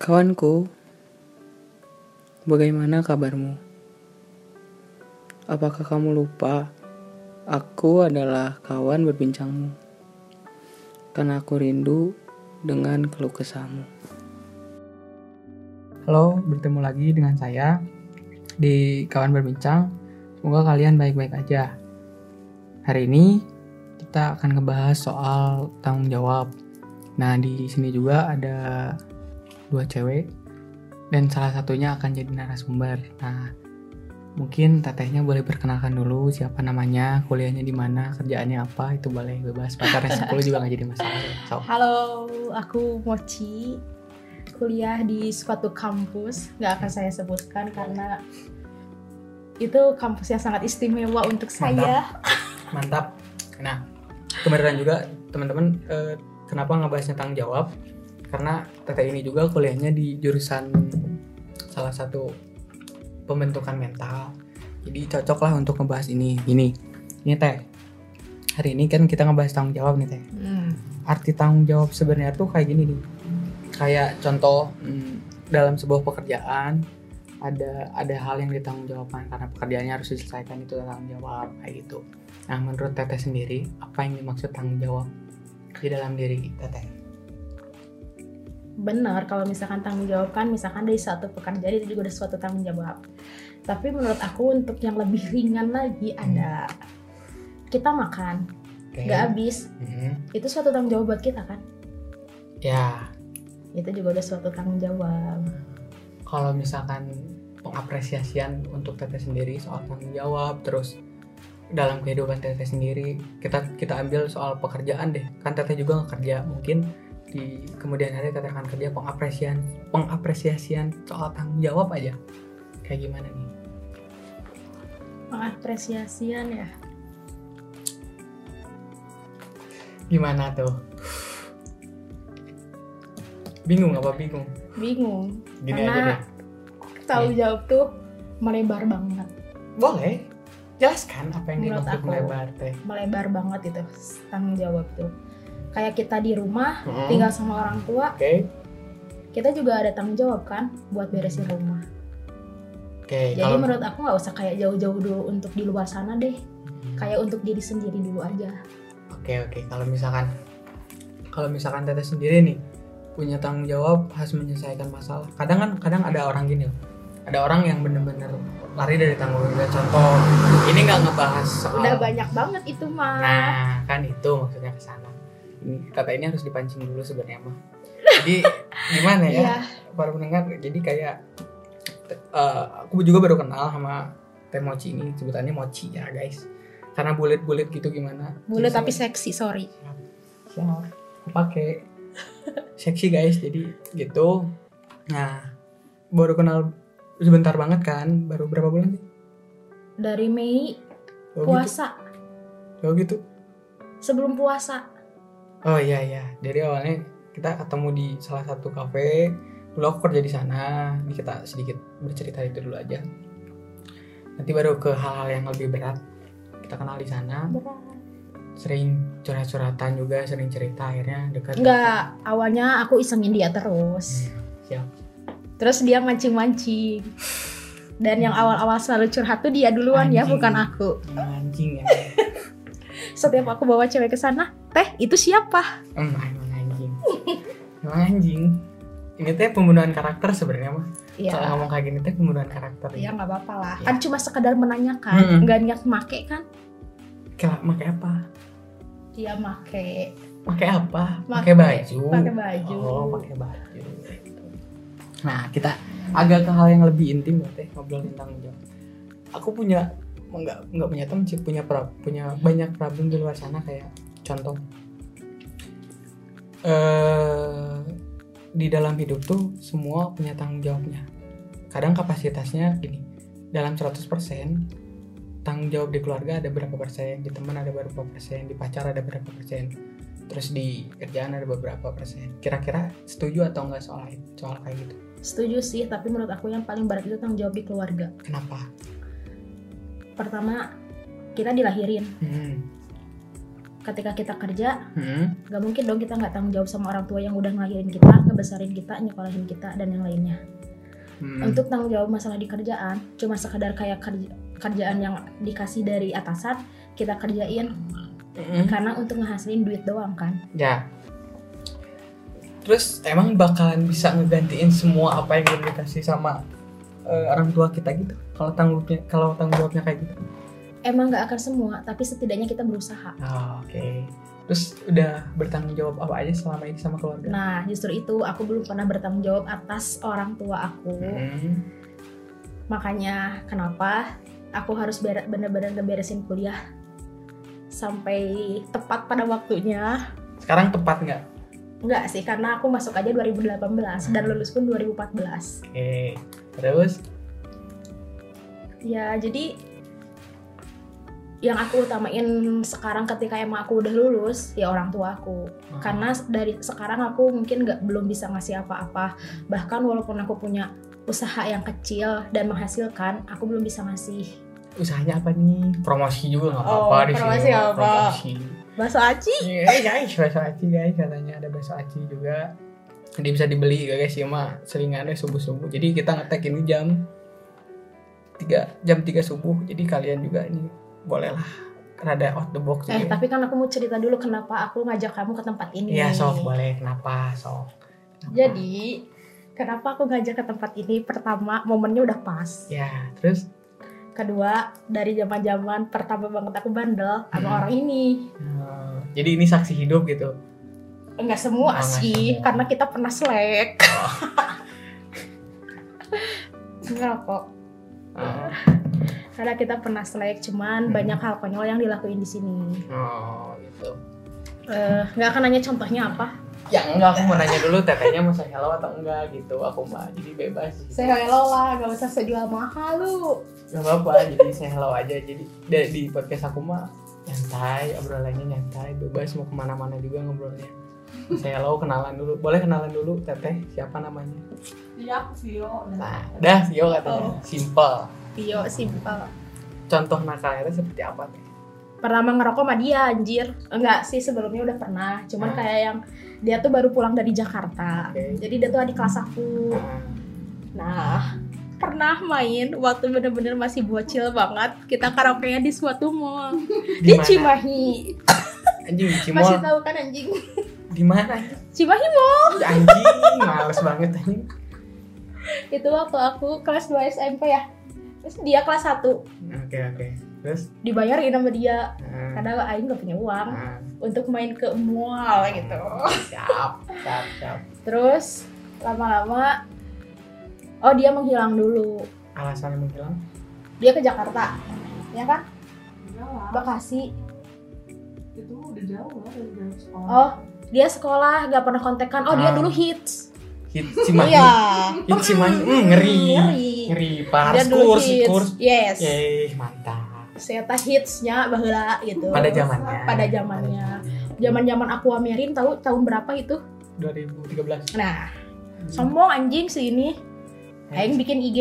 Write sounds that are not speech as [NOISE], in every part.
Kawanku, bagaimana kabarmu? Apakah kamu lupa? Aku adalah kawan berbincangmu. Karena aku rindu dengan keluh kesahmu. Halo, bertemu lagi dengan saya di Kawan Berbincang. Semoga kalian baik-baik aja. Hari ini kita akan ngebahas soal tanggung jawab. Nah, di sini juga ada dua cewek dan salah satunya akan jadi narasumber. Nah, mungkin tetehnya boleh perkenalkan dulu siapa namanya, kuliahnya di mana, kerjaannya apa, itu boleh bebas. Pacarnya [LAUGHS] 10 juga nggak jadi masalah. So, Halo, aku Mochi. Kuliah di suatu kampus, nggak akan saya sebutkan karena itu kampus yang sangat istimewa untuk saya. mantap. Nah, kebenaran juga teman-teman eh, kenapa ngebahasnya tanggung jawab? Karena teteh ini juga kuliahnya di jurusan salah satu pembentukan mental. Jadi cocok lah untuk ngebahas ini. Ini, ini teh. Hari ini kan kita ngebahas tanggung jawab nih teh. Hmm. Arti tanggung jawab sebenarnya tuh kayak gini nih. Kayak contoh hmm, dalam sebuah pekerjaan ada ada hal yang ditanggung jawabkan karena pekerjaannya harus diselesaikan itu tanggung jawab kayak gitu. Nah menurut teteh sendiri apa yang dimaksud tanggung jawab di dalam diri teteh? Benar, kalau misalkan tanggung jawab kan, misalkan dari satu pekerjaan itu juga ada suatu tanggung jawab. Tapi menurut aku untuk yang lebih ringan lagi ada kita makan, Oke. nggak habis, Mhm. itu suatu tanggung jawab buat kita kan? Ya Itu juga udah suatu tanggung jawab. kalau misalkan pengapresiasian untuk teteh sendiri soal tanggung jawab terus dalam kehidupan teteh sendiri kita kita ambil soal pekerjaan deh kan teteh juga nggak kerja mungkin di kemudian hari teteh akan kerja pengapresian pengapresiasian soal tanggung jawab aja. Kayak gimana nih? Pengapresiasian ya. gimana tuh? Bingung apa bingung? Bingung. gini Karena- aja deh. Tanggung jawab tuh melebar banget. boleh. Jelaskan apa yang dimaksud melebar teh. melebar banget itu tanggung jawab tuh kayak kita di rumah Hmm. tinggal sama orang tua oke kita juga ada tanggung jawab kan buat beresin rumah oke jadi kalau menurut aku nggak usah kayak jauh-jauh dulu untuk di luar sana deh Hmm. kayak untuk diri sendiri dulu aja Oke oke kalau misalkan kalau misalkan teteh sendiri nih punya tanggung jawab harus menyelesaikan masalah. Kadang kan kadang ada orang gini loh. Ada orang yang bener-bener lari dari tanggung jawab. Contoh ini nggak ngebahas soal. udah banyak banget itu mah Nah kan itu maksudnya ke sana. Ini kata ini harus dipancing dulu sebenarnya mah. Jadi [LAUGHS] gimana ya Iya. para pendengar? Jadi kayak eh, aku juga baru kenal sama Teh Mochi ini sebutannya Mochi ya guys. Karena bulat-bulat gitu gimana? Jadi tapi seksi sorry siap aku pakai seksi guys jadi gitu nah baru kenal sebentar banget kan baru berapa bulan sih dari Mei oh, puasa gitu oh gitu sebelum puasa oh iya iya. Dari awalnya kita ketemu di salah satu kafe. Dulu aku kerja di sana. Ini kita sedikit bercerita itu dulu aja. Nanti baru ke hal-hal yang lebih berat. Kita kenal di sana. Berat sering curhat-curhatan juga sering cerita akhirnya dekat. Enggak awalnya aku isengin dia terus. Hmm, siap. Terus dia mancing-mancing. Dan yang awal-awal selalu curhat tuh dia duluan ya, Anjing. bukan aku. anjing ya. [LAUGHS] Setiap aku bawa cewek ke sana, "Teh, itu siapa?" Emang anjing. Emang anjing. Ini teh pembunuhan karakter sebenarnya mah. Kalau Ya, ngomong kayak gini teh pembunuhan karakter. ya nggak apa-apa lah. Ya. Kan cuma sekedar menanyakan, nggak niat make kan? Kayak pakai apa? Dia make, Pakai apa? Make- Pakai baju. pakai baju. Oh, pakai baju. Nah, kita agak ke hal yang lebih intim ya teh ngobrol tentang jawab. Aku punya nggak nggak punya temen sih punya pra- punya banyak problem di luar sana kayak contoh eh di dalam hidup tuh semua punya tanggung jawabnya. Kadang kapasitasnya gini, dalam 100% tanggung jawab di keluarga ada berapa persen, di teman ada berapa persen, di pacar ada berapa persen, terus di kerjaan ada beberapa persen. Kira-kira setuju atau enggak soal soal kayak gitu? Setuju sih, tapi menurut aku yang paling berat itu tanggung jawab di keluarga. Kenapa? Pertama, kita dilahirin. Hmm. Ketika kita kerja Hmm. nggak mungkin dong kita nggak tanggung jawab sama orang tua yang udah ngelahirin kita ngebesarin kita nyekolahin kita dan yang lainnya Hmm. untuk tanggung jawab masalah di kerjaan cuma sekadar kayak kerja- kerjaan yang dikasih dari atasan kita kerjain Mm-mm. karena untuk ngehasilin duit doang kan Ya. Terus emang bakalan bisa ngegantiin semua apa yang udah dikasih sama eh, orang tua kita gitu? Kalau tanggung kalau tanggung jawabnya kayak gitu? Emang nggak akan semua tapi setidaknya kita berusaha Oh, Oke. Terus udah bertanggung jawab apa aja selama ini sama keluarga? nah justru itu aku belum pernah bertanggung jawab atas orang tua aku Hmm. makanya kenapa aku harus bener-bener ngeberesin kuliah sampai tepat pada waktunya Sekarang tepat nggak? Enggak sih, karena aku masuk aja 2018 dan lulus pun 2014. Oke. Terus? Ya, jadi yang aku utamain sekarang ketika emang aku udah lulus ya orang tua aku karena dari sekarang aku mungkin nggak belum bisa ngasih apa-apa bahkan walaupun aku punya usaha yang kecil dan menghasilkan aku belum bisa ngasih usahanya apa nih? Promosi juga nggak Oh, apa-apa di sini. promosi apa? Promosi. bakso aci Eh guys, bakso aci guys katanya ada bakso aci juga. Jadi bisa dibeli guys ya mah selingannya subuh subuh. Jadi kita ngetek ini jam 3 jam 3 subuh. Jadi kalian juga ini bolehlah rada out the box eh juga. tapi kan aku mau cerita dulu kenapa aku ngajak kamu ke tempat ini Iya sok boleh. Kenapa sok? Kenapa? jadi kenapa aku ngajak ke tempat ini pertama momennya udah pas ya terus kedua dari zaman zaman pertama banget aku bandel sama Hmm. orang ini eh, jadi ini saksi hidup gitu. enggak semua Oh, sih semua. karena kita pernah selek ngerokok Oh, [LAUGHS] karena kita pernah selek cuman Hmm. banyak hal konyol yang dilakuin di sini oh gitu. Eh, nggak akan nanya contohnya apa Ya enggak aku mau nanya dulu tetenya mau saya hello atau enggak gitu. Aku mah jadi bebas. gitu. saya hello lah gak usah sejual mahal lu Gak apa-apa, jadi saya hello aja. Jadi di, di podcast aku mah nyantai, obrolannya nyantai, bebas mau ke mana-mana juga ngobrolnya. Saya hello, kenalan dulu. Boleh kenalan dulu, teteh siapa namanya? Iya aku Vio. Nah, dah Vio katanya. Oh. Simple. Vio simple Contoh nakalnya seperti apa teh? pertama ngerokok sama dia anjir enggak sih sebelumnya udah pernah cuman Hmm. kayak yang dia tuh baru pulang dari Jakarta Oke. jadi dia tuh adik kelas aku Nah, nah pernah main waktu bener-bener masih bocil banget kita karaoke di suatu mall di di? Cimahi Anjing, di masih tahu kan anjing Di mana? Cimahi mall Anjing, males banget anjing. itu waktu aku kelas 2 SMP ya terus dia kelas 1 Oke, oke. Terus? dibayarin sama dia Nah, karena Aing gak punya uang nah, untuk main ke mall gitu siap, siap, siap. Terus lama-lama oh dia menghilang dulu. Alasannya menghilang? Dia ke Jakarta. Ya kan? Lah. Bekasi. Itu udah jauh lah dari jauh sekolah. Oh, dia sekolah gak pernah kontekan. Oh, dia Ah. dulu hits. Hit Cimahi. Iya. Hit Cimahi. Hmm, ngeri. Ngeri. Ngeri, parah. dulu Kurs, hits. kurs. Yes. Yeay, mantap. Tah hitsnya baheula gitu. Pada zamannya. Pada zamannya. Zaman-zaman aku Amerin tahu tahun berapa itu? 2013. Nah, sombong anjing sih ini. Aing bikin IG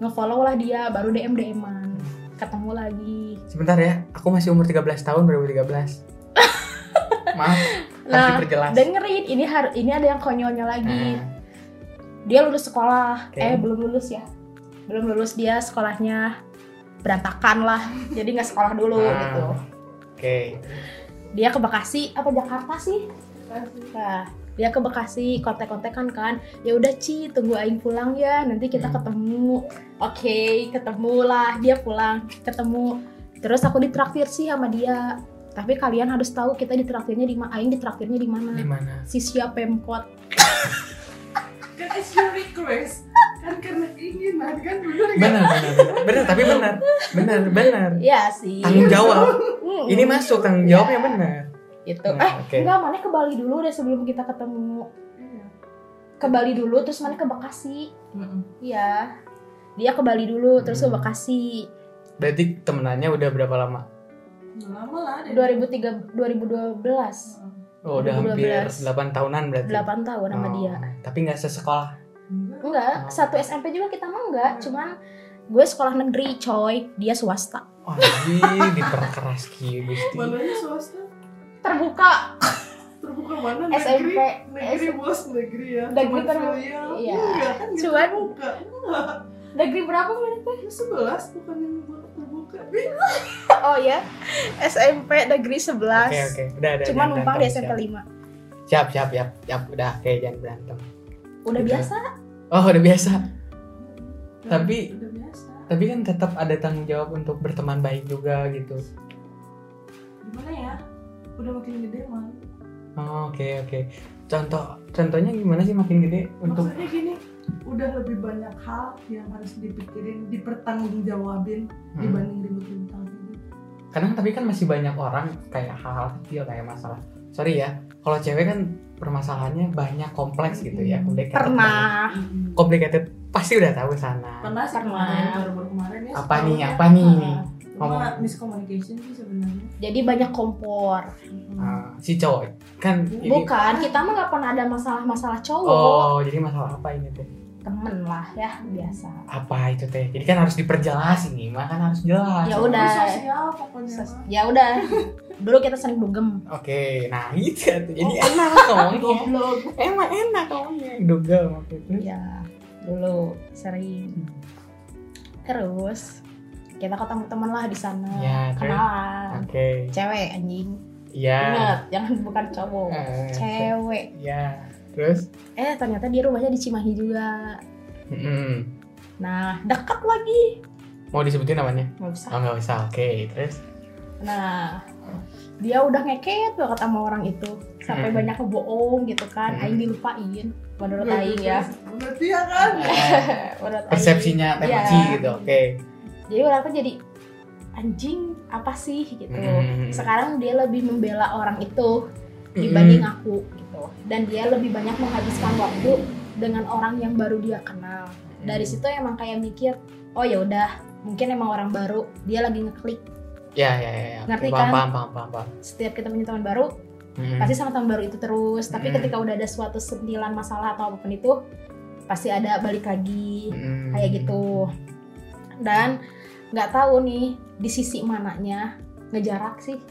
ngefollow lah dia baru DM DM-an. Ketemu lagi. Sebentar ya, aku masih umur 13 tahun 2013. [LAUGHS] Maaf, harus Nah, dengerin ini har ini ada yang konyolnya lagi Nah, dia lulus sekolah. Oke. eh belum lulus ya. Belum lulus dia sekolahnya berantakan lah. Jadi nggak sekolah dulu Ah. gitu. Oke. dia ke Bekasi. Apa Jakarta sih? Nah dia ke Bekasi kontek-kontekan kan. Ya udah Ci tunggu Aing pulang ya. Nanti kita Hmm. ketemu. Oke ketemu lah. Dia pulang ketemu. Terus aku ditraktir sih sama dia. Tapi kalian harus tahu kita ditraktirnya di mana Aing ditraktirnya di mana? Di mana? Sisia Pemkot [LAUGHS] Kan it's your request. Kan karena keinginan kan bener nggak? Benar, benar, benar. Tapi benar. Benar, benar. Iya sih. Tanggung jawab. Ini masuk tanggung jawabnya benar. Gitu. Nah, eh, oke. enggak, mana ke Bali dulu deh sebelum kita ketemu. Iya. Ke Bali dulu terus mana ke Bekasi. Iya. Dia ke Bali dulu terus ke. Bekasi. Berarti temenannya udah berapa lama? Udah lama lah. dari- 2003 2012. Heeh. Oh, udah hampir 2012. 8 tahunan berarti. 8 tahun sama Oh, dia. Tapi nggak sesekolah. Enggak. Enggak, Oh. satu SMP juga kita mah enggak, cuman gue sekolah negeri coy dia swasta Oh, diperkeras ki Gusti. Mananya swasta? terbuka Terbuka mana? SMP. Negeri, negeri SMP. bos negeri ya. Negeri Cuman terbuka. Iya. Enggak kan Cuman- terbuka. Enggak. negeri berapa menit teh Yang sebelas bukan yang. [LAUGHS] oh ya SMP negeri 11 Oke oke, udah udah. cuma jangan numpang di SMP siap. 5 Siap siap siap siap udah kayak jangan berantem. udah Gitu. biasa Oh udah biasa. Tapi- udah biasa. Tapi kan tetap ada tanggung jawab untuk berteman baik juga gitu. Gimana ya? Udah makin gede mah. Oh, Oke oke. Contoh contohnya gimana sih makin gede untuk Maksudnya gini, udah lebih banyak hal yang harus dipikirin, dipertanggungjawabin Hmm. dibanding ribut-ribut hal gitu. kadang tapi kan masih banyak orang kayak hal-hal kecil kayak masalah. Sorry ya, kalau cewek kan permasalahannya banyak kompleks gitu ya. Complicated banget. pernah Complicated pasti udah tahu sana. Pernah sih Pernah. kemarin, baru-baru kemarin ya. Apa nih? setahun ya. Apa nih? Cuma Ngomong. miscommunication sih sebenarnya. jadi banyak kompor Ah, si cowok kan ini bukan kita mah nggak pernah ada masalah-masalah cowok Oh, jadi masalah apa ini teh? Temen lah ya biasa Apa itu teh? Jadi kan harus diperjelas ini, mah kan harus jelas. Ya udah. Sosial pokoknya. Ses- mah. ya udah dulu kita sering dugem Oke, nah itu tuh. Jadi Oh. enak [LAUGHS] ngomongnya. Goblok. Emang enak ngomongnya. Duga maksudnya. ya dulu sering terus kita ketemu temen lah di sana Ya, kenalan Oke. cewek anjing Iya. ingat jangan bukan cowok Eh, cewek Ya. Terus? eh ternyata dia rumahnya di Cimahi juga Mm-mm. nah dekat lagi Mau disebutin namanya? nggak usah Oh nggak usah. Oke. Terus? nah dia udah ngeket banget sama orang itu sampai Hmm. banyak ngebohong gitu kan Hmm. Aing dilupain menurut Aing ya Berarti ya kan? [LAUGHS] menurut Aing. Persepsinya Iya. temaci gitu. Oke. jadi orang tuh jadi anjing apa sih gitu Hmm. sekarang dia lebih membela orang itu dibanding aku gitu dan dia lebih banyak menghabiskan waktu dengan orang yang baru dia kenal dari Hmm. situ emang kayak mikir oh ya udah mungkin emang orang baru dia lagi ngeklik Ya ya ya. ya. Ngerti paham, kan? Paham paham paham paham. setiap kita punya teman baru Mm. pasti sama teman baru itu terus tapi Hmm. ketika udah ada suatu sentilan masalah atau apa pun itu pasti ada balik lagi Mm. kayak gitu dan nggak tahu nih di sisi mananya ngejarak sih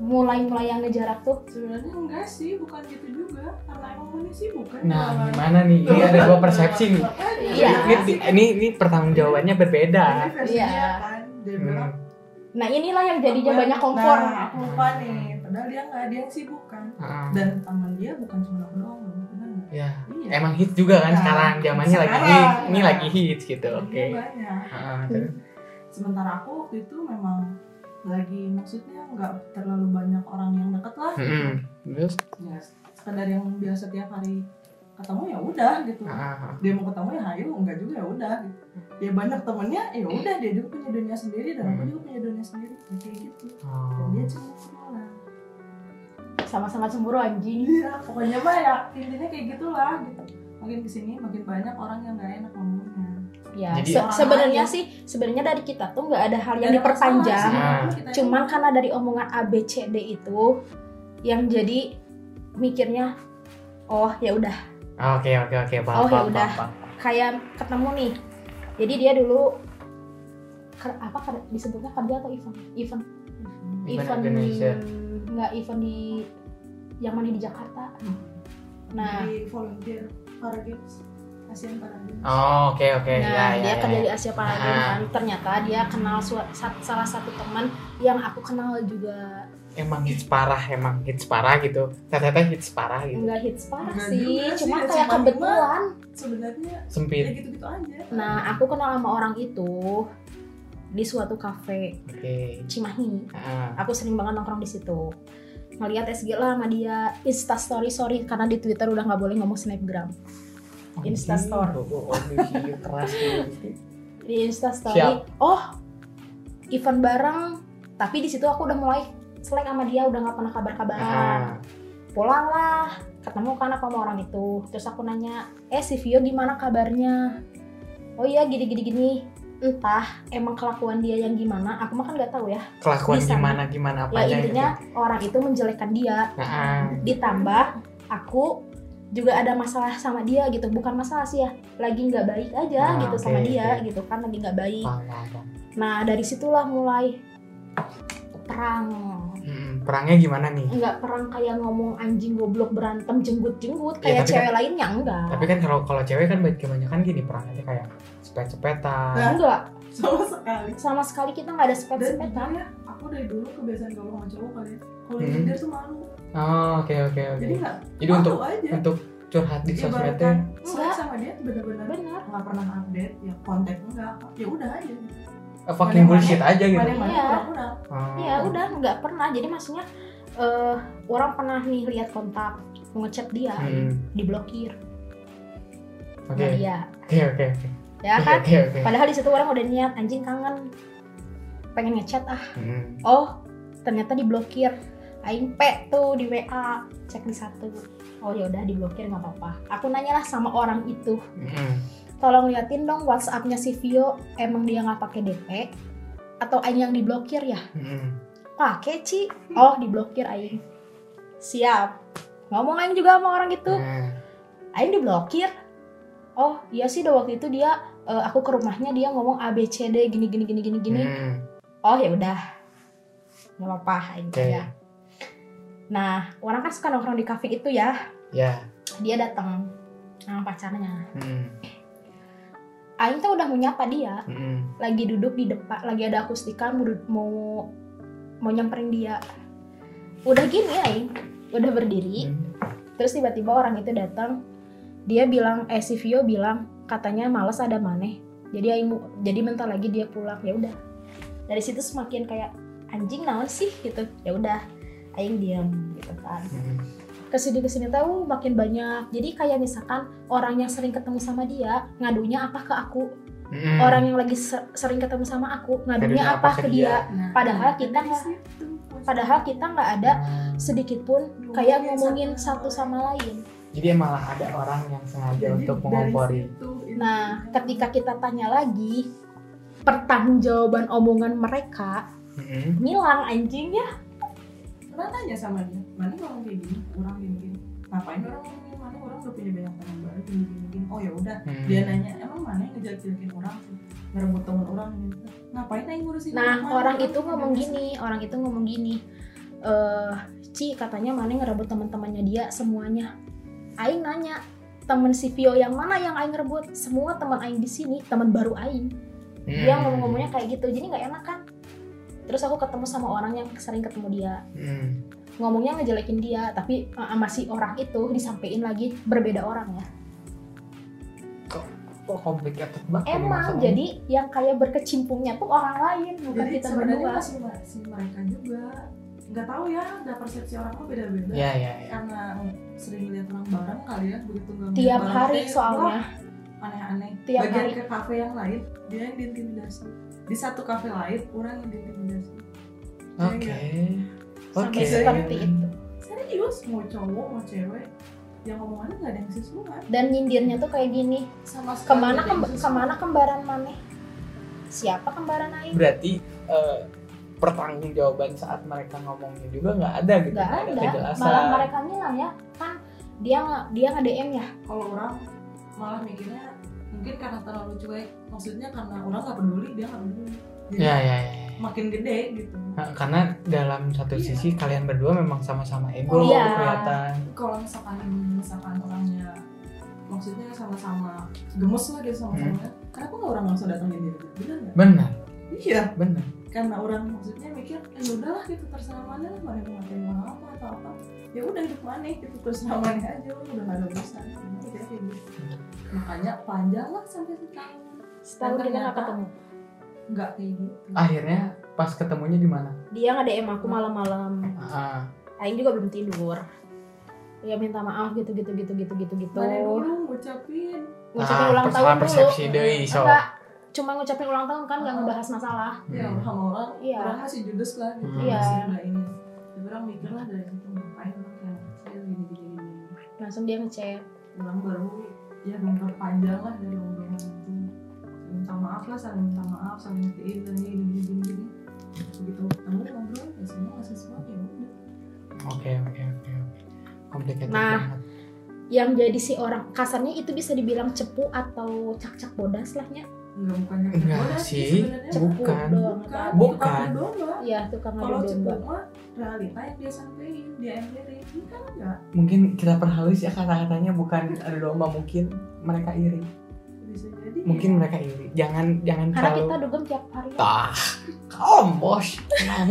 mulai mulai yang ngejarak tuh Sebenarnya enggak sih, bukan gitu juga. Karena emang mana sih bukan. Nah, gimana nih? Ini ada dua persepsi nih. Iya. Ini, ini, ini pertanggung jawabannya berbeda. Ini Iya. kan. Dia bilang, Hmm. nah inilah yang jadinya "Aku- banyak kompor Nah, aku lupa nih. Padahal dia enggak, dia yang sibuk kan. Ah, Dan teman dia bukan cuma aku doang, loh. nggak? ya, Iya. emang hit juga kan Nah, sekarang zamannya lagi. Ini Nah. lagi hit gitu. Teman Oke. Ah, terus? Sementara aku waktu itu memang lagi maksudnya nggak terlalu banyak orang yang deket lah. Mm-mm. Terus? Ya, sekedar yang biasa tiap hari ketemu ya udah gitu. Ah, dia mau ketemu ya hayu enggak juga ya udah gitu. ya banyak temennya ya udah dia juga punya dunia sendiri dan aku Hmm. juga punya dunia sendiri Ya, kayak gitu dan oh. dia cemburu lah sama-sama cemburu anjing iya pokoknya mah ya intinya kayak gitulah gitu makin ke sini makin banyak orang yang nggak enak ngomongnya ya Jadi- se- sebenarnya sih sebenarnya dari kita tuh nggak ada hal yang diperpanjang. Nah. cuman karena dari omongan A B C D itu yang jadi mikirnya oh ya udah. Oke oke oke paham Oh, ya udah. kayak ketemu nih. Jadi dia dulu ker- apa ker- disebutnya kerja atau event? Event. Event organizer. nggak event di yang mana di Jakarta. Nah. Di volunteer para games ASEAN para games Oh oke oke nah ya ya. dia kerja ya. di Asia Para Games Ah. kan ternyata dia kenal salah satu teman yang aku kenal juga Emang hits parah emang hits parah gitu. Ternyata hits parah gitu. enggak hits parah Enggak sih juga sih, cuma ya, kayak kebetulan sebenarnya ya Sempit. gitu-gitu aja nah aku kenal sama orang itu di suatu kafe Oke. Cimahi Ah. aku sering banget nongkrong di situ ngeliat SG lah sama dia Insta story sorry karena di Twitter udah nggak boleh ngomong snapgram Instastory. Oh, keras gitu. di Insta story. Siap. oh event bareng. Tapi di situ aku udah mulai selek sama dia udah nggak pernah kabar-kabaran. Ah. pulang lah ketemu kan aku sama orang itu. Terus aku nanya eh si Vio gimana kabarnya? Oh iya gini gini entah emang kelakuan dia yang gimana? Aku mah kan nggak tahu ya. Kelakuan Bisa. gimana gimana apa ya intinya orang itu menjelekkan dia. Nah, ditambah aku juga ada masalah sama dia gitu. Bukan masalah sih ya lagi nggak baik aja Ah, gitu sama oke, dia gitu kan lagi nggak baik. Nah dari situlah mulai perang. Hmm, perangnya gimana nih? nggak perang kayak ngomong anjing goblok berantem jenggut jenggut Ya, kayak tapi cewek lainnya enggak. Tapi kan kalau kalau cewek kan banyak kebanyakan gini perangnya kayak sepet-sepetan. Nah. enggak. Sama sekali. Sama sekali kita nggak ada sepet dan sepetan jujur ya aku dari dulu kebiasaan kalau sama cowok kali ya. Kalau Hmm. tuh malu Oh, oke oke oke. jadi nggak Jadi untuk aja untuk curhat di sosmednya Enggak. sama dia bener-bener benar nggak pernah update ya kontak enggak ya udah aja eh, fucking bullshit aja gitu. Iya. kurang Oh. ya udah nggak pernah jadi maksudnya eh orang pernah nih lihat kontak ngechat dia Hmm, diblokir Oke. sama dia Oke oke oke. ya kan Oke oke. padahal di situ orang udah niat anjing kangen pengen ngechat ah Hmm. oh ternyata diblokir aing pe tuh di WA cek di satu. Oh ya udah diblokir nggak apa-apa. Aku nanyalah sama orang itu. Tolong liatin dong WhatsAppnya si Vio emang dia nggak pakai DP atau aing yang diblokir ya? Hmm. pakai Ci. Oh diblokir aing. Siap. Ngomong aing juga sama orang itu. Nah, aing diblokir. Oh iya sih udah waktu itu dia eh, aku ke rumahnya dia ngomong ABCD gini gini gini gini gini. Hmm. oh ya udah. Nggak apa-apa aing Oke. ya nah orang kan suka nongkrong di kafe itu ya. Ya. dia datang sama pacarnya. Hmm. aing tuh udah mau nyapa dia. Hmm. lagi duduk di depan lagi ada akustikan mau mau mau nyamperin dia. Udah gini aing. Udah berdiri. Hmm. terus tiba-tiba orang itu datang. Dia bilang eh si Vio bilang katanya males ada maneh. Jadi aing jadi bentar lagi dia pulang. Ya udah. Dari situ semakin kayak anjing naon sih? Gitu. Ya udah aing diam gitu kan Hmm. ke sini ke sini tahu makin banyak jadi kayak misalkan orang yang sering ketemu sama dia ngadunya apa ke aku Hmm. orang yang lagi se- sering ketemu sama aku ngadunya apa, apa ke ke dia, Nah, Padahal kita nggak- situ, padahal kita nggak ada sedikit pun kayak ngomongin satu sama lain Jadi malah ada orang yang sengaja Jadi untuk mengompori. Nah, ketika kita tanya lagi, pertanggungjawaban omongan mereka Hmm. ngilang anjing ya. Pernah nanya sama dia, mana orang kayak gini, orang gini gini. Ngapain orang ngomongin mana orang udah punya banyak teman baru gini gini gini. Oh ya udah, Hmm. dia nanya emang mana yang ngejelek-jelekin orang sih, ngerebut teman orang gitu. Ngapain aing ngurusin Nah, orang Kan itu ngomong gini, orang itu ngomong gini. Eh, Ci katanya mana ngerebut teman-temannya dia semuanya. Aing nanya, temen si Vio yang mana yang Aing rebut? Semua teman Aing di sini, teman baru Aing. Dia Hmm. ngomong-ngomongnya kayak gitu, jadi nggak enak kan? Terus aku ketemu sama orang yang sering ketemu dia, Hmm. ngomongnya ngejelekin dia, tapi eh, masih orang itu disampaikan lagi berbeda orang ya. Kok complicated banget? ini Emang jadi yang kayak berkecimpungnya tuh orang lain bukan Jadi kita berdua. masih si mereka juga nggak tahu ya, ada persepsi orang tuh beda-beda. Ya ya ya. Karena sering lihat orang bareng kali ya, begitu nggak Tiap bareng hari soalnya. aneh-aneh. Tiap Bagian hari. ke kafe yang lain, dia yang diintimidasi. Di satu kafe lain, orang yang diintimidasi. Oke. Sampai Oke. seperti itu. Serius, mau cowok mau cewek, yang ngomongannya nggak ada yang sesuai. Dan nyindirnya tuh kayak gini. Sama sekali Ke mana nggak ada sesuai. ke mana kembaran maneh? Siapa kembaran Aing? Berarti eh, pertanggungjawaban saat mereka ngomongnya juga nggak ada gitu. Gak nggak ada. kejelasan. Malah mereka ngilang ya. Kan dia dia nge DM ya. Kalau orang malah mikirnya mungkin karena terlalu cuek, maksudnya karena orang nggak peduli, dia nggak peduli. Jadi Ya ya ya. makin gede gitu. Nah, karena dalam satu Iya. sisi kalian berdua memang sama-sama ego Iya. kelihatan. kalau misalkan misalkan orangnya maksudnya sama-sama gemes lah gitu sama-sama kenapa nggak orang langsung datangin dia benar nggak Benar, iya benar. karena orang maksudnya mikir ya udahlah gitu terserah mana lah mana mau ngapain mau apa atau apa ya udah hidup mana gitu terserah mana aja udah gak ada urusan gitu makanya panjang lah sampai setahun Setahun Dan kita nggak ketemu. nggak kayak gitu Akhirnya pas ketemunya di mana? Dia nge DM aku malam-malam. Ah, Aing juga belum tidur. Ya minta maaf gitu gitu gitu gitu gitu gitu. mana dulu ngucapin Ngucapin Ah, ulang tahun dulu. persepsi deui, so. Enggak, cuma ngucapin ulang tahun kan nggak ngebahas masalah. ya Hmm. sama orang Iya. orang masih judes lah gitu Hmm. Iya. masih nggak ini Tapi orang mikir lah dari situ ngapain orang kayak gini gini gini Langsung dia ngechat. orang baru ya bongkar panjang lah dari obrolan itu minta maaf lah saling minta maaf saling ngertiin dan gini gini gini gini begitu ketemu ngobrol ya semua nggak sesuai ya udah Oke oke oke oke. Complicated Nah, banget. yang jadi si orang kasarnya itu bisa dibilang cepu atau cak-cak bodas lahnya Enggak bukan yang Enggak sih. sebenarnya. cepu Bukan. doang Bukan, Bukan. tukang adu domba. ya tukang Kalau adu cepu domba mah realita yang dia sampaikan, dia empirin. Ini kan enggak Mungkin kita perhalus ya kata-katanya bukan ada domba mungkin mereka iri. bisa jadi. Mungkin mereka iri. Jangan jangan karena terlalu kita dugem tiap hari Tah, kalem bos,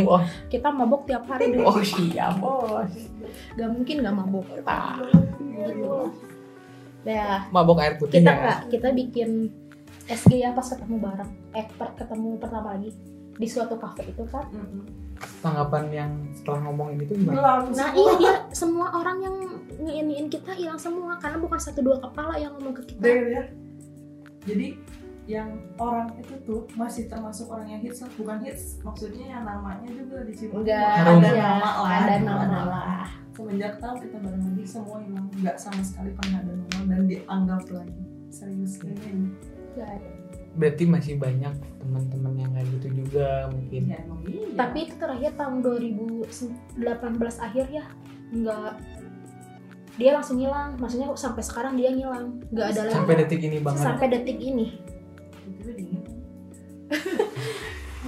bos, kita mabuk tiap hari dulu bos iya bos. gak mungkin gak mabuk Tah, gitu ya mabok air putih kita ya. nggak kita bikin SG ya pas ketemu bareng eh per- ketemu pertama lagi di suatu kafe itu kan Mm-mm. Tanggapan yang setelah ngomongin itu gimana? Nah semua. iya dia semua orang yang ngeiniin kita hilang semua karena bukan satu dua kepala yang ngomong ke kita Dengar ya. Jadi yang orang itu tuh masih termasuk orang yang hits bukan hits maksudnya yang namanya juga di enggak Harum. ada ada nama lah ada nama ada lah semenjak tahu kita bareng lagi semua emang nggak sama sekali pernah ada nama dan dianggap lagi serius ini Ada. Berarti masih banyak teman-teman yang kayak gitu juga mungkin. ya emang iya tapi itu terakhir tahun 2018 akhir ya nggak dia langsung hilang maksudnya sampai sekarang dia ngilang nggak ada lagi Sampai detik ini banget. sampai detik ini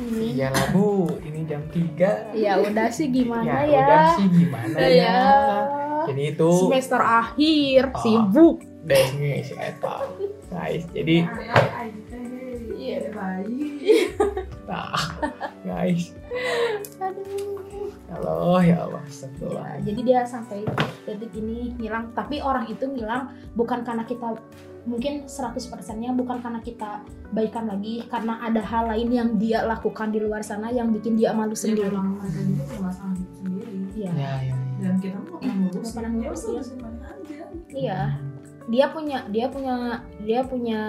ini Iya lah bu, ini jam 3 ya udah sih gimana Ya, ya, udah sih gimana ya. ya. Jadi itu semester akhir Oh. sibuk Desnya si Eta. Guys, jadi Iya. baik nah, guys, Aduh. Allah ya Allah, Ya, astagfirullah. jadi dia sampai detik ini ngilang tapi orang itu ngilang bukan karena kita mungkin 100% nya bukan karena kita baikan lagi karena ada hal lain yang dia lakukan di luar sana yang bikin dia malu sendiri masalah hidup sendiri iya Ya, ya, ya. dan kita mau pernah ngurus Nggak pernah ya ya. iya dia punya dia punya dia punya